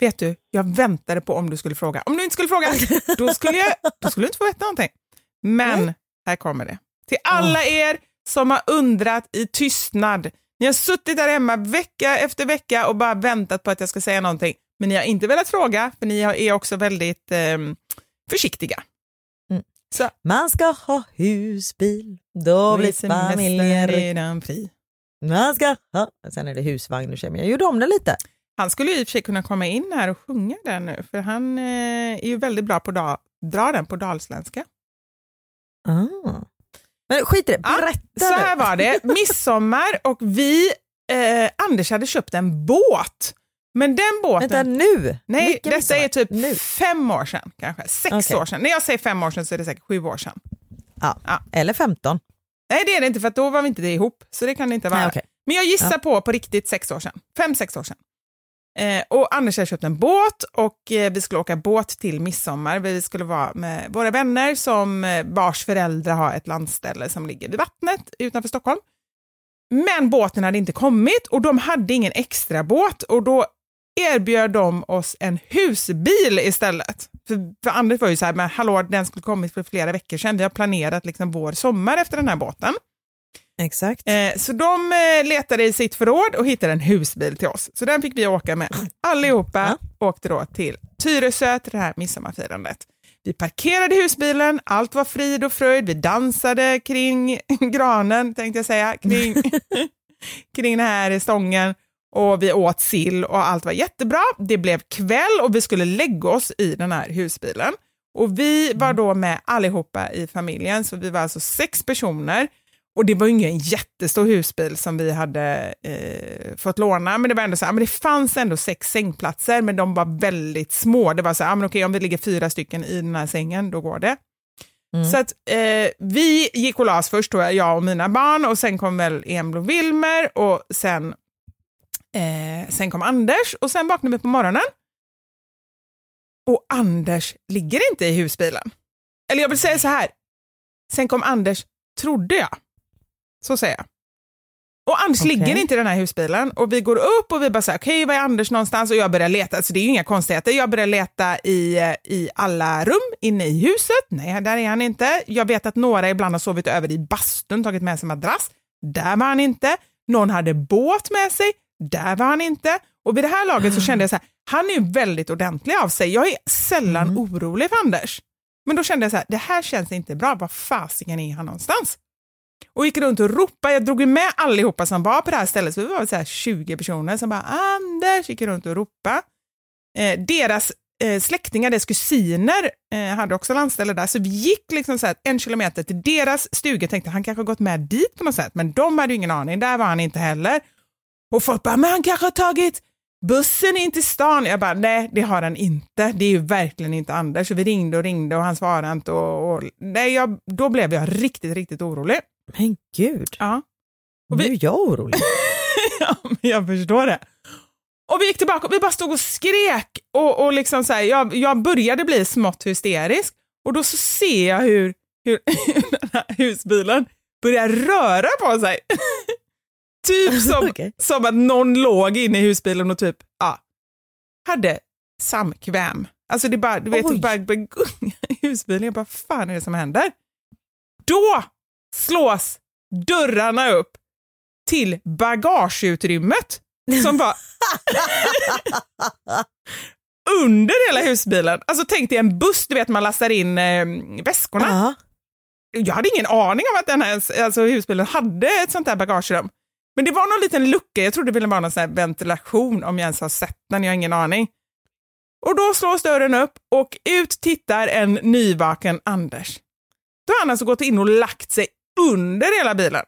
Vet du, jag väntade på om du skulle fråga. Om du inte skulle fråga, då skulle, jag, då skulle du inte få veta någonting. Men här kommer det. Till alla er som har undrat i tystnad. Ni har suttit där hemma vecka efter vecka och bara väntat på att jag ska säga någonting. Men ni har inte velat fråga, för ni är också väldigt eh, försiktiga. Mm. Så. Man ska ha husbil, då blir familjen redan fri. Man ska ha... Sen är det husvagn och Jag gjorde om det lite. Han skulle i och för sig kunna komma in här och sjunga den nu, för han eh, är ju väldigt bra på att dra den på dalsländska. Ah. Men skit i det, berätta ja, Så här var det, midsommar och vi, eh, Anders hade köpt en båt. Men den båten... Vänta nu? Nej, Vilken detta midsommar? är typ Nu. fem år sedan kanske, sex Okej. år sedan. När jag säger fem år sedan så är det säkert sju år sedan. Ja. Ja. Eller 15. Nej det är det inte för då var vi inte det ihop, så det kan det inte vara. Nej, okej. Men jag gissar Ja. på på riktigt sex år sedan, fem, sex år sedan. Eh, och Anders hade köpt en båt och eh, vi skulle åka båt till midsommar. Vi skulle vara med våra vänner som eh, vars föräldrar har ett landställe som ligger vid vattnet utanför Stockholm. Men båten hade inte kommit och de hade ingen extra båt och då erbjöd de oss en husbil istället. För, för Anders var ju så här, men hallå, den skulle kommit för flera veckor sedan. Vi har planerat liksom vår sommar efter den här båten. Exakt. Eh, så de eh, letade i sitt förråd och hittade en husbil till oss. Så den fick vi åka med. Allihopa åkte då till Tyresö till det här midsommarfirandet. Vi parkerade husbilen, allt var frid och fröjd, vi dansade kring granen tänkte jag säga, kring, kring den här stången och vi åt sill och allt var jättebra. Det blev kväll och vi skulle lägga oss i den här husbilen. Och vi var då med allihopa i familjen, så vi var alltså sex personer. Och det var ju ingen jättestor husbil som vi hade eh, fått låna, men det var ändå så här, men det fanns ändå sex sängplatser, men de var väldigt små. Det var så här, men okej, om vi ligger fyra stycken i den här sängen, då går det. Så att eh, vi gick och las först, då, jag och mina barn, och sen kom väl Emil och Wilmer och sen, eh, sen kom Anders och sen vaknade vi på morgonen. Och Anders ligger inte i husbilen. Eller jag vill säga så här, sen kom Anders, trodde jag. Så säger jag. Och Anders Okej. ligger inte i den här husbilen och vi går upp och vi bara säger okej, var är Anders någonstans? Och jag börjar leta, alltså det är ju inga konstigheter. Jag börjar leta i, eh, i alla rum inne i huset. Nej, där är han inte. Jag vet att några ibland har sovit över i bastun, tagit med sig madrass. Där var han inte. Någon hade båt med sig. Där var han inte. Och vid det här laget så kände jag så här, han är ju väldigt ordentlig av sig. Jag är sällan orolig för Anders. Men då kände jag så här, det här känns inte bra. Var fasiken är han någonstans? Och gick runt och ropade. Jag drog ju med allihopa som var på det här stället, så vi var så här 20 personer som bara Anders gick runt och ropade. Eh, deras eh, släktingar, deras kusiner eh, hade också landställe där, så vi gick liksom så här en kilometer till deras stuga. Tänkte han kanske gått med dit på något sätt, men de hade ju ingen aning. Där var han inte heller. Och folk bara, men han kanske har tagit bussen in till stan. Jag bara, nej det har han inte. Det är ju verkligen inte Anders. Så vi ringde och ringde och han svarade inte. Och, och, nej, jag, då blev jag riktigt, riktigt orolig. Men gud, Ja. nu är jag orolig. ja, men jag förstår det. Och vi gick tillbaka och vi bara stod och skrek och, och liksom så här, jag, jag började bli smått hysterisk och då så ser jag hur, hur den här husbilen börjar röra på sig. typ som, Okej. som att någon låg inne i husbilen och typ ja, hade samkväm. Alltså det bara, du vet, Oj. det bara gunga i husbilen. Jag bara, fan är det som händer? Då slås dörrarna upp till bagageutrymmet som var under hela husbilen. Alltså tänk dig en buss, du vet man lastar in eh, väskorna. Ja. Jag hade ingen aning om att den här alltså, husbilen hade ett sånt där bagagerum. Men det var någon liten lucka, jag trodde det ville vara någon sån här ventilation om jag ens har sett den, jag har ingen aning. Och då slås dörren upp och ut tittar en nyvaken Anders. Då har han alltså gått in och lagt sig under hela bilen.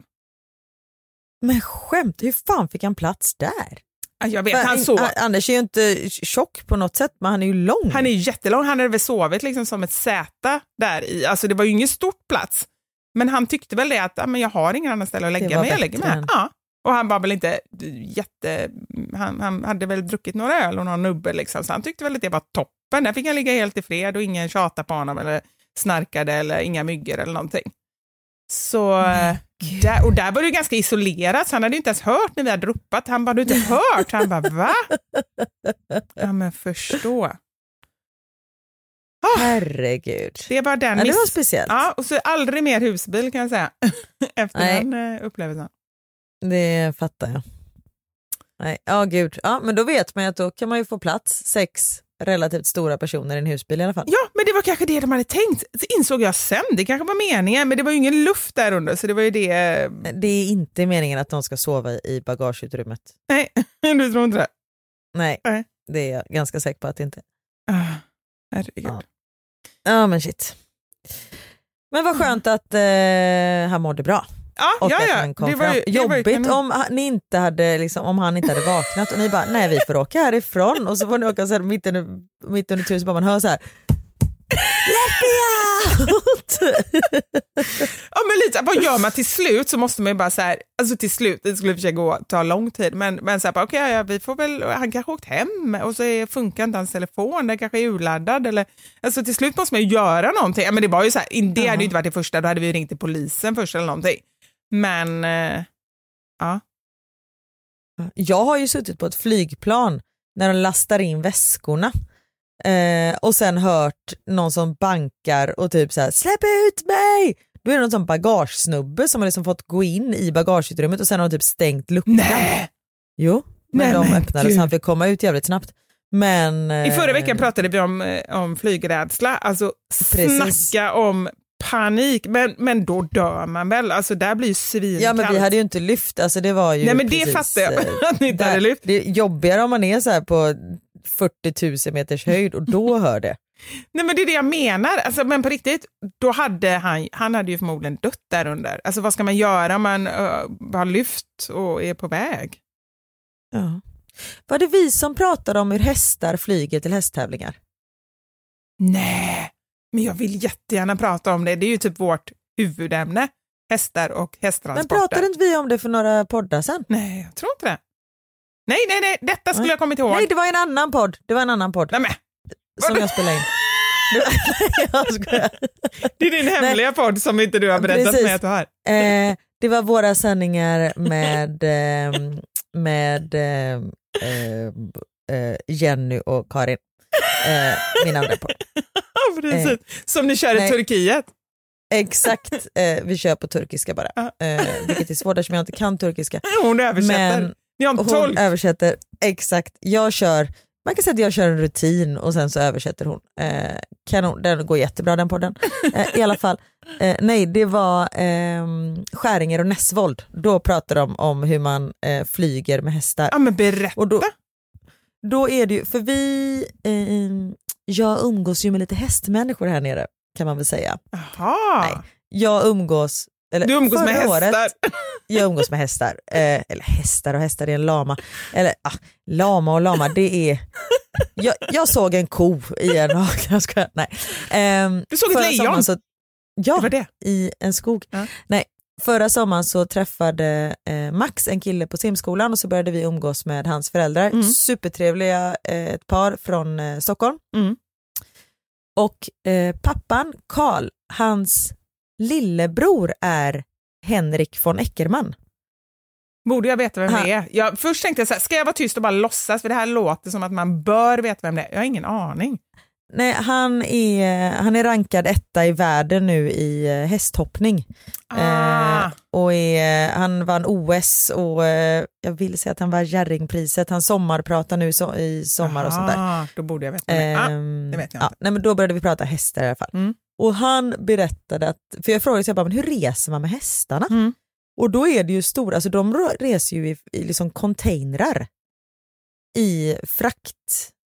Men skämt, hur fan fick han plats där? Ja, Jag vet, han sov. Anders är ju inte tjock på något sätt men han är ju lång. Han är ju jättelång, han hade väl sovit liksom som ett säte där i. Alltså det var ju ingen stort plats. Men han tyckte väl det att men jag har ingen annan ställe att lägga mig, jag lägger mig. än- Ja. Och han var väl inte jätte... Han, han hade väl druckit några öl och någon nubbe liksom, så han tyckte väl att det var toppen. Där fick han ligga helt i fred och ingen tjatade på honom eller snarkade eller inga myggor eller någonting. Så, eh, där, och där var det ganska isolerat, så han hade inte ens hört när vi hade ropat. Han bara, du inte hört? Han bara, va? Ja men förstå. Herregud. Det var den Ja, det var speciellt. Ja, och så aldrig mer husbil kan jag säga. Efter Nej. den eh, upplevelsen. Det fattar jag. Nej, ja gud. Ja, men då vet man ju att då kan man ju få plats sex relativt stora personer i en husbil i alla fall. Ja, men det var kanske det de hade tänkt. Så insåg jag sen, det kanske var meningen, men det var ju ingen luft där under, så det var ju det... Det är inte meningen att de ska sova i bagageutrymmet. Nej, du tror inte det? Nej, Nej. det är jag ganska säker på att det inte Ah, herregud. Ja. Ja men shit. Men vad skönt att eh, han mådde bra. Ja, Och ja, att han kom fram. ju- Jobbigt om han, inte hade, liksom, om han inte hade vaknat och ni bara, nej vi får åka härifrån och så får ni åka så här, mitt, under, mitt under tusen bara man hör så här. Let me out! Ja, men lite, vad gör man till slut så måste man ju bara så här, alltså till slut, det skulle i och för sig gå, ta lång tid, men, men så här, okej, ja, vi får väl, han kanske åkt hem och så är, funkar inte hans telefon, den kanske är urladdad eller, alltså till slut måste man ju göra någonting. Ja, men det var ju så här, det hade ju inte varit det första, då hade vi ringt till polisen först eller någonting. Men, eh, ja. Jag har ju suttit på ett flygplan när de lastar in väskorna eh, och sen hört någon som bankar och typ så här släpp ut mig! Då är det någon sån bagagesnubbe som har liksom fått gå in i bagageutrymmet och sen har de typ stängt luckan. Nej! Jo, men Nej, de men öppnade gud. så han fick komma ut jävligt snabbt. Men, I förra eh, veckan pratade vi om, eh, om flygrädsla, alltså Precis. snacka om panik, men, men då dör man väl, alltså där blir ju svinkallt. Ja men vi hade ju inte lyft, alltså det var ju Nej men det fattar jag, eh, att ni inte där- hade lyft. Det är jobbigare om man är så här på 40 000 meters höjd och då hör det. Nej men det är det jag menar, alltså, men på riktigt, då hade han, han hade ju förmodligen dött där under. Alltså vad ska man göra om man uh, har lyft och är på väg? Ja. Var det vi som pratade om hur hästar flyger till hästtävlingar? Nej, men jag vill jättegärna prata om det, det är ju typ vårt huvudämne, hästar och Men hästtransporter. pratade inte vi om det för några poddar sen? Nej, jag tror inte det. Nej, nej, nej, detta skulle jag kommit ihåg. Nej det var en annan podd, det var en annan podd Nej, men, som jag spelade in. Det nej, är din hemliga podd som inte du har berättat Precis. mig att du har. Eh, det var våra sändningar med, eh, med eh, eh, Jenny och Karin. Eh, min andra. Ja, precis. Som ni kör i nej. Turkiet. Exakt, eh, vi kör på turkiska bara. Eh, vilket är svårt eftersom jag inte kan turkiska. Hon översätter. Men Ni har en hon tolk. översätter, exakt. Jag kör, man kan säga att jag kör en rutin och sen så översätter hon. Eh, kanon, den går jättebra den podden. Eh, I alla fall, eh, nej det var eh, Skäringer och Näsvold. Då pratar de om hur man eh, flyger med hästar. Ja men berätta. Och då, då är det ju, för vi, eh, jag umgås ju med lite hästmänniskor här nere kan man väl säga. Jaha. Nej, jag umgås, eller Du umgås med året, hästar. jag umgås med hästar. Eh, eller hästar och hästar, det är en lama. Eller ah, lama och lama, det är... Jag, jag såg en ko i en jag skojar. Nej. Ehm, Du såg ett lejon? Så, ja, Det var det. i en skog. Ja. Nej, förra sommaren så träffade eh, Max en kille på simskolan och så började vi umgås med hans föräldrar. Mm. Supertrevliga eh, ett par från eh, Stockholm. Mm. Och eh, pappan, Karl, hans lillebror är Henrik von Eckermann. Borde jag veta vem det är? Jag, först tänkte jag så här, ska jag vara tyst och bara låtsas? För det här låter som att man bör veta vem det är. Jag har ingen aning. Nej, han, är, han är rankad etta i världen nu i eh, hästhoppning. Ah. Eh, och är, han vann OS och eh, jag vill säga att han var Jerringpriset. Han sommarpratar nu så, i sommar och sånt där. Aha, Då borde jag veta är. Ah, Ehm, det vet jag ja, nej, men då började vi prata hästar i alla fall. Mm. Och han berättade att, för jag frågade så jag bara, men hur reser man med hästarna? Mm. Och då är det ju stora, alltså de reser ju i, i liksom containrar i fraktfartyg,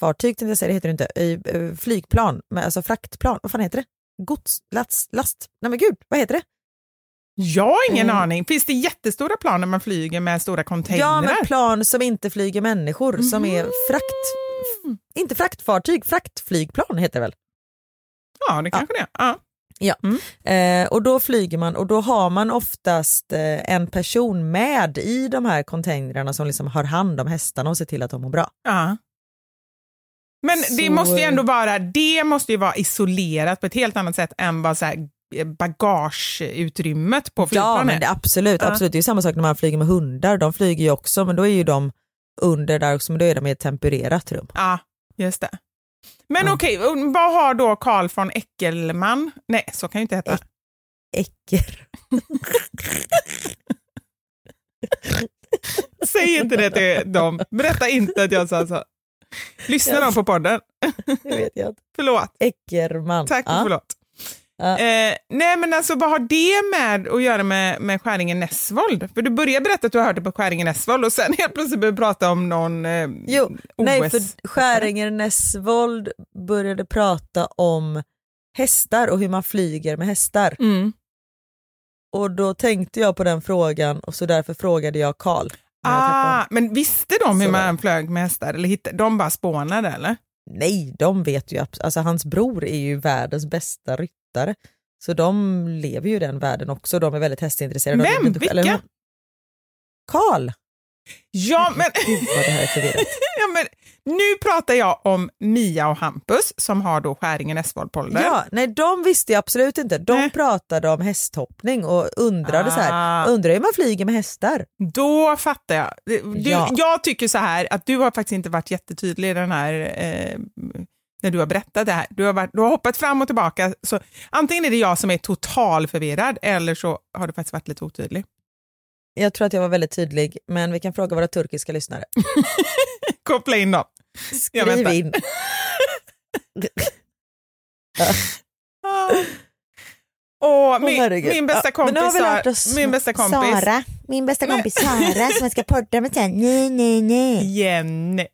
säga, det heter det inte, eh, flygplan, alltså fraktplan, vad fan heter det? Gods, last, last, nej men gud, vad heter det? Jag har ingen Mm. aning. Finns det jättestora plan när man flyger med stora containrar? Ja, men plan som inte flyger människor, som är frakt... Inte fraktfartyg, fraktflygplan heter det väl? Ja, det kanske det är. Ja. Ja, eh, och då flyger man och då har man oftast eh, en person med i de här containrarna som liksom har hand om hästarna och ser till att de mår bra. Ja. Men det Så- måste ju ändå vara, det måste ju vara isolerat på ett helt annat sätt än bara så här eh, bagageutrymmet på Ja, flygplanet. men det, absolut, Ja. absolut. Det är samma sak när man flyger med hundar. De flyger ju också, men då är ju de under där också, men då är de i ett tempererat rum. Ja, just det. Men Ja. okej, vad har då Karl von Eckelman? Nej, så kan ju inte heta. Äcker. Säg inte det till dem. Berätta inte att jag sa så. Lyssnar de på podden? Det vet jag inte. Förlåt. Äckerman. Tack och Ja. förlåt. Ja. Eh, nej men alltså vad har det med att göra med, med Skäringen Näsvold? För du började berätta att du har hört det på Skäringen Näsvold och sen helt plötsligt började prata om någon eh, Jo, OS. nej för Skäringer Näsvold började prata om hästar och hur man flyger med hästar. Mm. Och då tänkte jag på den frågan och så därför frågade jag Karl. Ah, men visste de hur man flög med hästar? Eller hittade, de bara spånade eller? Nej, de vet ju, alltså hans bror är ju världens bästa ryttare. Så de lever ju i den världen också, de är väldigt hästintresserade. De Vem? Vilka? Karl! Ja men, Gud vad det här är förvirrat. ja, men nu pratar jag om Mia och Hampus som har då Skäringen Näsvold-polder. Ja, nej de visste jag absolut inte. De Nej. pratade om hästhoppning och undrade så Ah. här, undrar hur man flyger med hästar. Då fattar jag. Du, Ja. Jag tycker så här att du har faktiskt inte varit jättetydlig i den här eh, när du har berättat det här. Du har, varit, du har hoppat fram och tillbaka. Så antingen är det jag som är total förvirrad eller så har du faktiskt varit lite otydlig. Jag tror att jag var väldigt tydlig, men vi kan fråga våra turkiska lyssnare. Koppla in dem. Skriv in. Ah. Och min, herregud. min bästa Ja, men kompis, oss min bästa kompis Sara, min bästa kompis Sara som jag ska podda med sen. Nej, nej, nej. Jenny.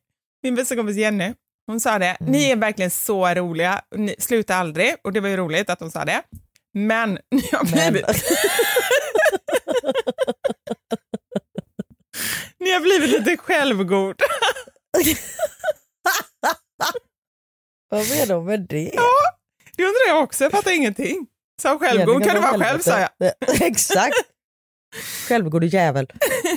Min bästa kompis Jenny, hon sa det, Mm. ni är verkligen så roliga, ni slutar aldrig och det var ju roligt att hon sa det. Men ni har Men- blivit... ni har blivit lite självgod. Vad menar hon med det? Det undrar jag också, jag fattar ingenting. Sa självgod, Jenny kan du vara själv sa jag. Exakt. Självgod jävel.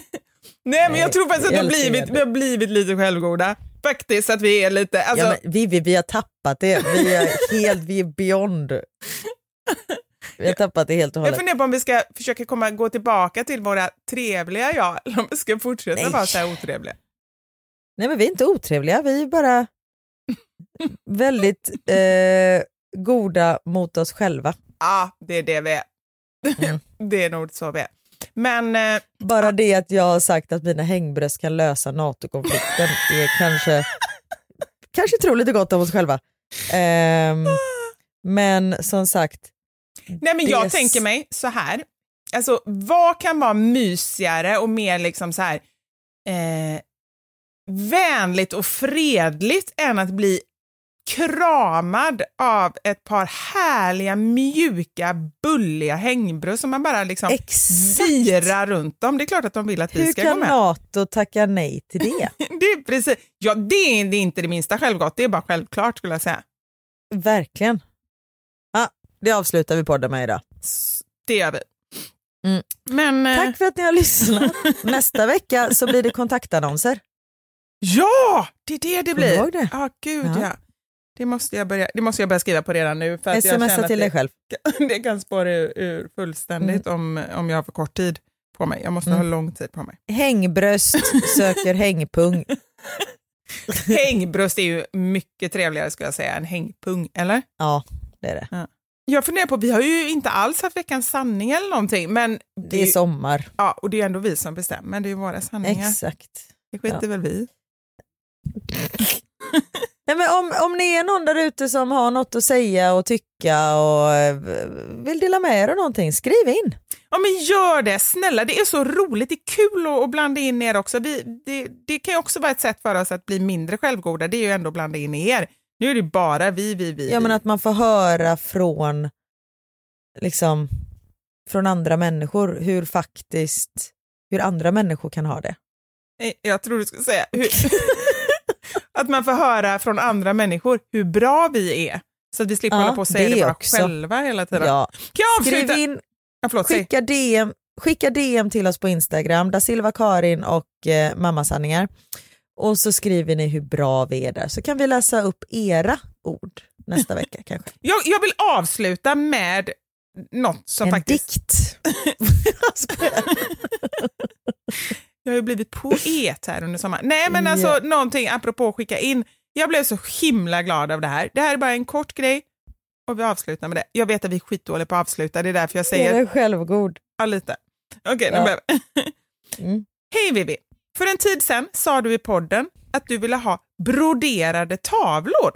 Nej men jag tror faktiskt att vi har, blivit, vi har blivit lite självgoda. Faktiskt att vi är lite, alltså, ja, men Vivi, vi har tappat det. Vi är helt, vi är beyond. Vi har tappat det helt och jag hållet. funderar på om vi ska försöka komma, gå tillbaka till våra trevliga jag, eller om vi ska fortsätta Nej. vara så här otrevliga. Nej men vi är inte otrevliga, vi är bara väldigt eh, goda mot oss själva. Ja, det är det vi är. Mm. det är nog så vi är. Men eh, Bara det att jag har sagt att mina hängbröst kan lösa NATO-konflikten är kanske, kanske tror lite gott om oss själva. Ehm, men som sagt, Nej men jag tänker mig så här, alltså vad kan vara mysigare och mer liksom så här eh, vänligt och fredligt än att bli kramad av ett par härliga, mjuka, bulliga hängbröst som man bara liksom exakt. virar runt dem. Det är klart att de vill att vi Hur ska gå kan med. NATO tacka nej till det? Det är precis, ja det är inte det minsta självgott, det är bara självklart skulle jag säga. Verkligen. Ja, det avslutar vi podden med idag. Det gör vi. Mm. Men, eh, Tack för att ni har lyssnat. Nästa vecka så blir det kontaktannonser. Ja, det är det det Kommer du blir. ihåg det? Ja, gud Ja. ja. Det måste, jag börja, det måste jag börja skriva på redan nu. För att jag Smsa att till dig det, själv. det kan spåra ur, ur fullständigt om, om jag har för kort tid på mig. Jag måste Mm. ha lång tid på mig. Hängbröst söker hängpung. Hängbröst är ju mycket trevligare skulle jag säga än hängpung, eller? Ja, det är det. Jag funderar på, vi har ju inte alls haft veckans sanning eller någonting, men Det är ju- sommar. ja, och det är ändå vi som bestämmer, det är ju våra sanningar. Exakt. Det skiter Ja. väl vi Nej, men om, om ni är någon där ute som har något att säga och tycka och eh, vill dela med er av någonting, skriv in. Ja men gör det, snälla. Det är så roligt. Det är kul att, att blanda in er också. Vi, det, det kan ju också vara ett sätt för oss att bli mindre självgoda. Det är ju ändå att blanda in er. Nu är det bara vi, vi, vi. Ja, men att man får höra från liksom från andra människor hur faktiskt, hur andra människor kan ha det. Eh, Jag tror du skulle säga hur, att man får höra från andra människor hur bra vi är. Så att vi slipper Ja, hålla på och säga det det bara också. själva hela tiden. Ja. Kan jag avsluta? Skriv in, Ja, förlåt, skicka DM, skicka DM till oss på Instagram, da Silva Karin och eh, Mammasanningar. Och så skriver ni hur bra vi är där så kan vi läsa upp era ord nästa vecka kanske. Jag, jag vill avsluta med något som en faktiskt... dikt. Jag. Jag har ju blivit poet här under sommaren. Nej men alltså Ja. någonting apropå att skicka in. Jag blev så himla glad av det här. Det här är bara en kort grej och vi avslutar med det. Jag vet att vi är skitdåliga på att avsluta, det är därför jag Är säger det självgod? ja, lite. Okej, nu Ja. börjar vi. Mm. Hej Vivi! För en tid sedan sa du i podden att du ville ha broderade tavlor.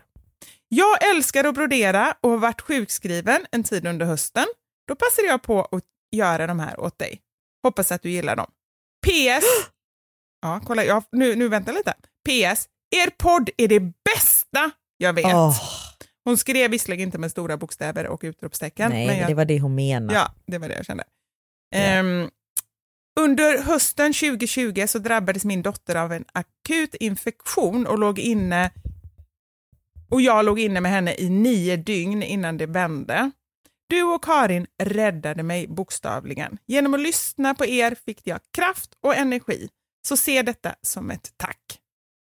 Jag älskar att brodera och har varit sjukskriven en tid under hösten. Då passade jag på att göra de här åt dig. Hoppas att du gillar dem. PS. Ja, kolla, jag, nu, nu vänta lite. PS. Er podd är det bästa jag vet. Åh, Hon skrev visserligen inte med stora bokstäver och utropstecken. nej, men jag, det var det hon menade. Ja, det var det jag kände. Ehm, under hösten 2020 så drabbades min dotter av en akut infektion och låg inne och jag låg inne med henne i nio dygn innan det vände. Du och Karin räddade mig bokstavligen. Genom att lyssna på er fick jag kraft och energi. Så se detta som ett tack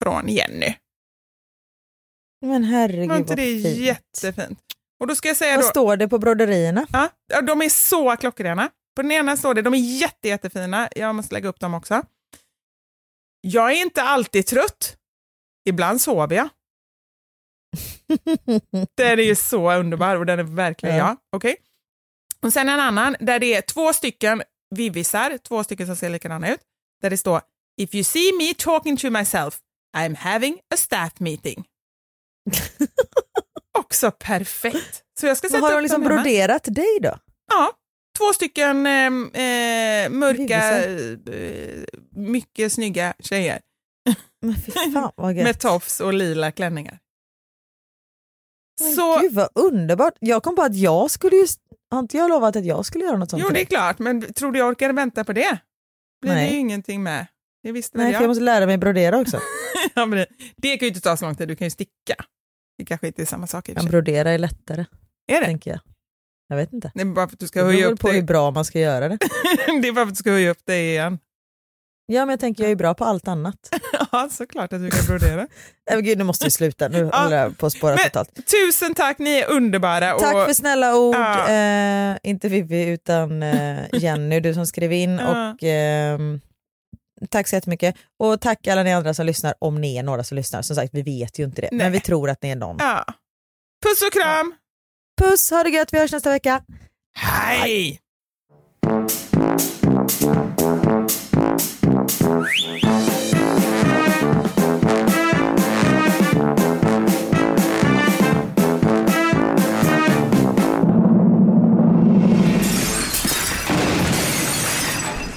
från Jenny. Men herregud Var inte det fint. jättefint? Och då ska jag säga Vad då, står det på broderierna? Ja, de är så klockrena. På den ena står det, de är jätte, jättefina. Jag måste lägga upp dem också. Jag är inte alltid trött. Ibland sover jag. Den är ju så underbar och den är verkligen Ja. jag. Okej. Och sen en annan där det är två stycken vivisar, två stycken som ser likadana ut. Där det står If you see me talking to myself, I'm having a staff meeting. Också perfekt. Så jag ska sätta Men har de liksom broderat dig då? Ja, två stycken eh, eh, mörka, eh, mycket snygga tjejer Men fan med tofs och lila klänningar. Men Så, Gud vad underbart. Jag kom på att jag skulle ju, har inte jag lovat att jag skulle göra något sånt jo det är klart, men tror du jag orkar vänta på det? Blir det Nej. ju ingenting med. Det visste Nej, för jag jag. måste lära mig brodera också. ja, men det, det kan ju inte ta så lång tid, du kan ju sticka. Det kanske inte är samma sak i och för Men sig. brodera är lättare, Är det? tänker jag. Jag vet inte. Det är bara för att du ska höja upp på hur dig. bra man ska göra det. det är bara för att du ska höja upp dig igen. Ja, men jag tänker jag är bra på allt annat. ja, såklart att du kan brodera. Nej, men gud, nu måste vi sluta. Nu håller jag på att spåra totalt. Tusen tack, ni är underbara. Tack och, för snälla ord. Ja. Eh, inte Vivi utan eh, Jenny, du som skrev in. Ja. Och, ehm, tack så jättemycket. Och tack alla ni andra som lyssnar, om ni är några som lyssnar. Som sagt, vi vet ju inte det, Nej. men vi tror att ni är någon. Ja. Puss och kram! Puss, ha det gött, vi hörs nästa vecka. Hej!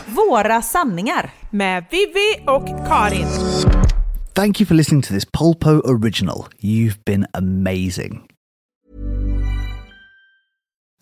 Våra sanningar. Med Vivi och Karin. Thank you for listening to this Polpo original. You've been amazing.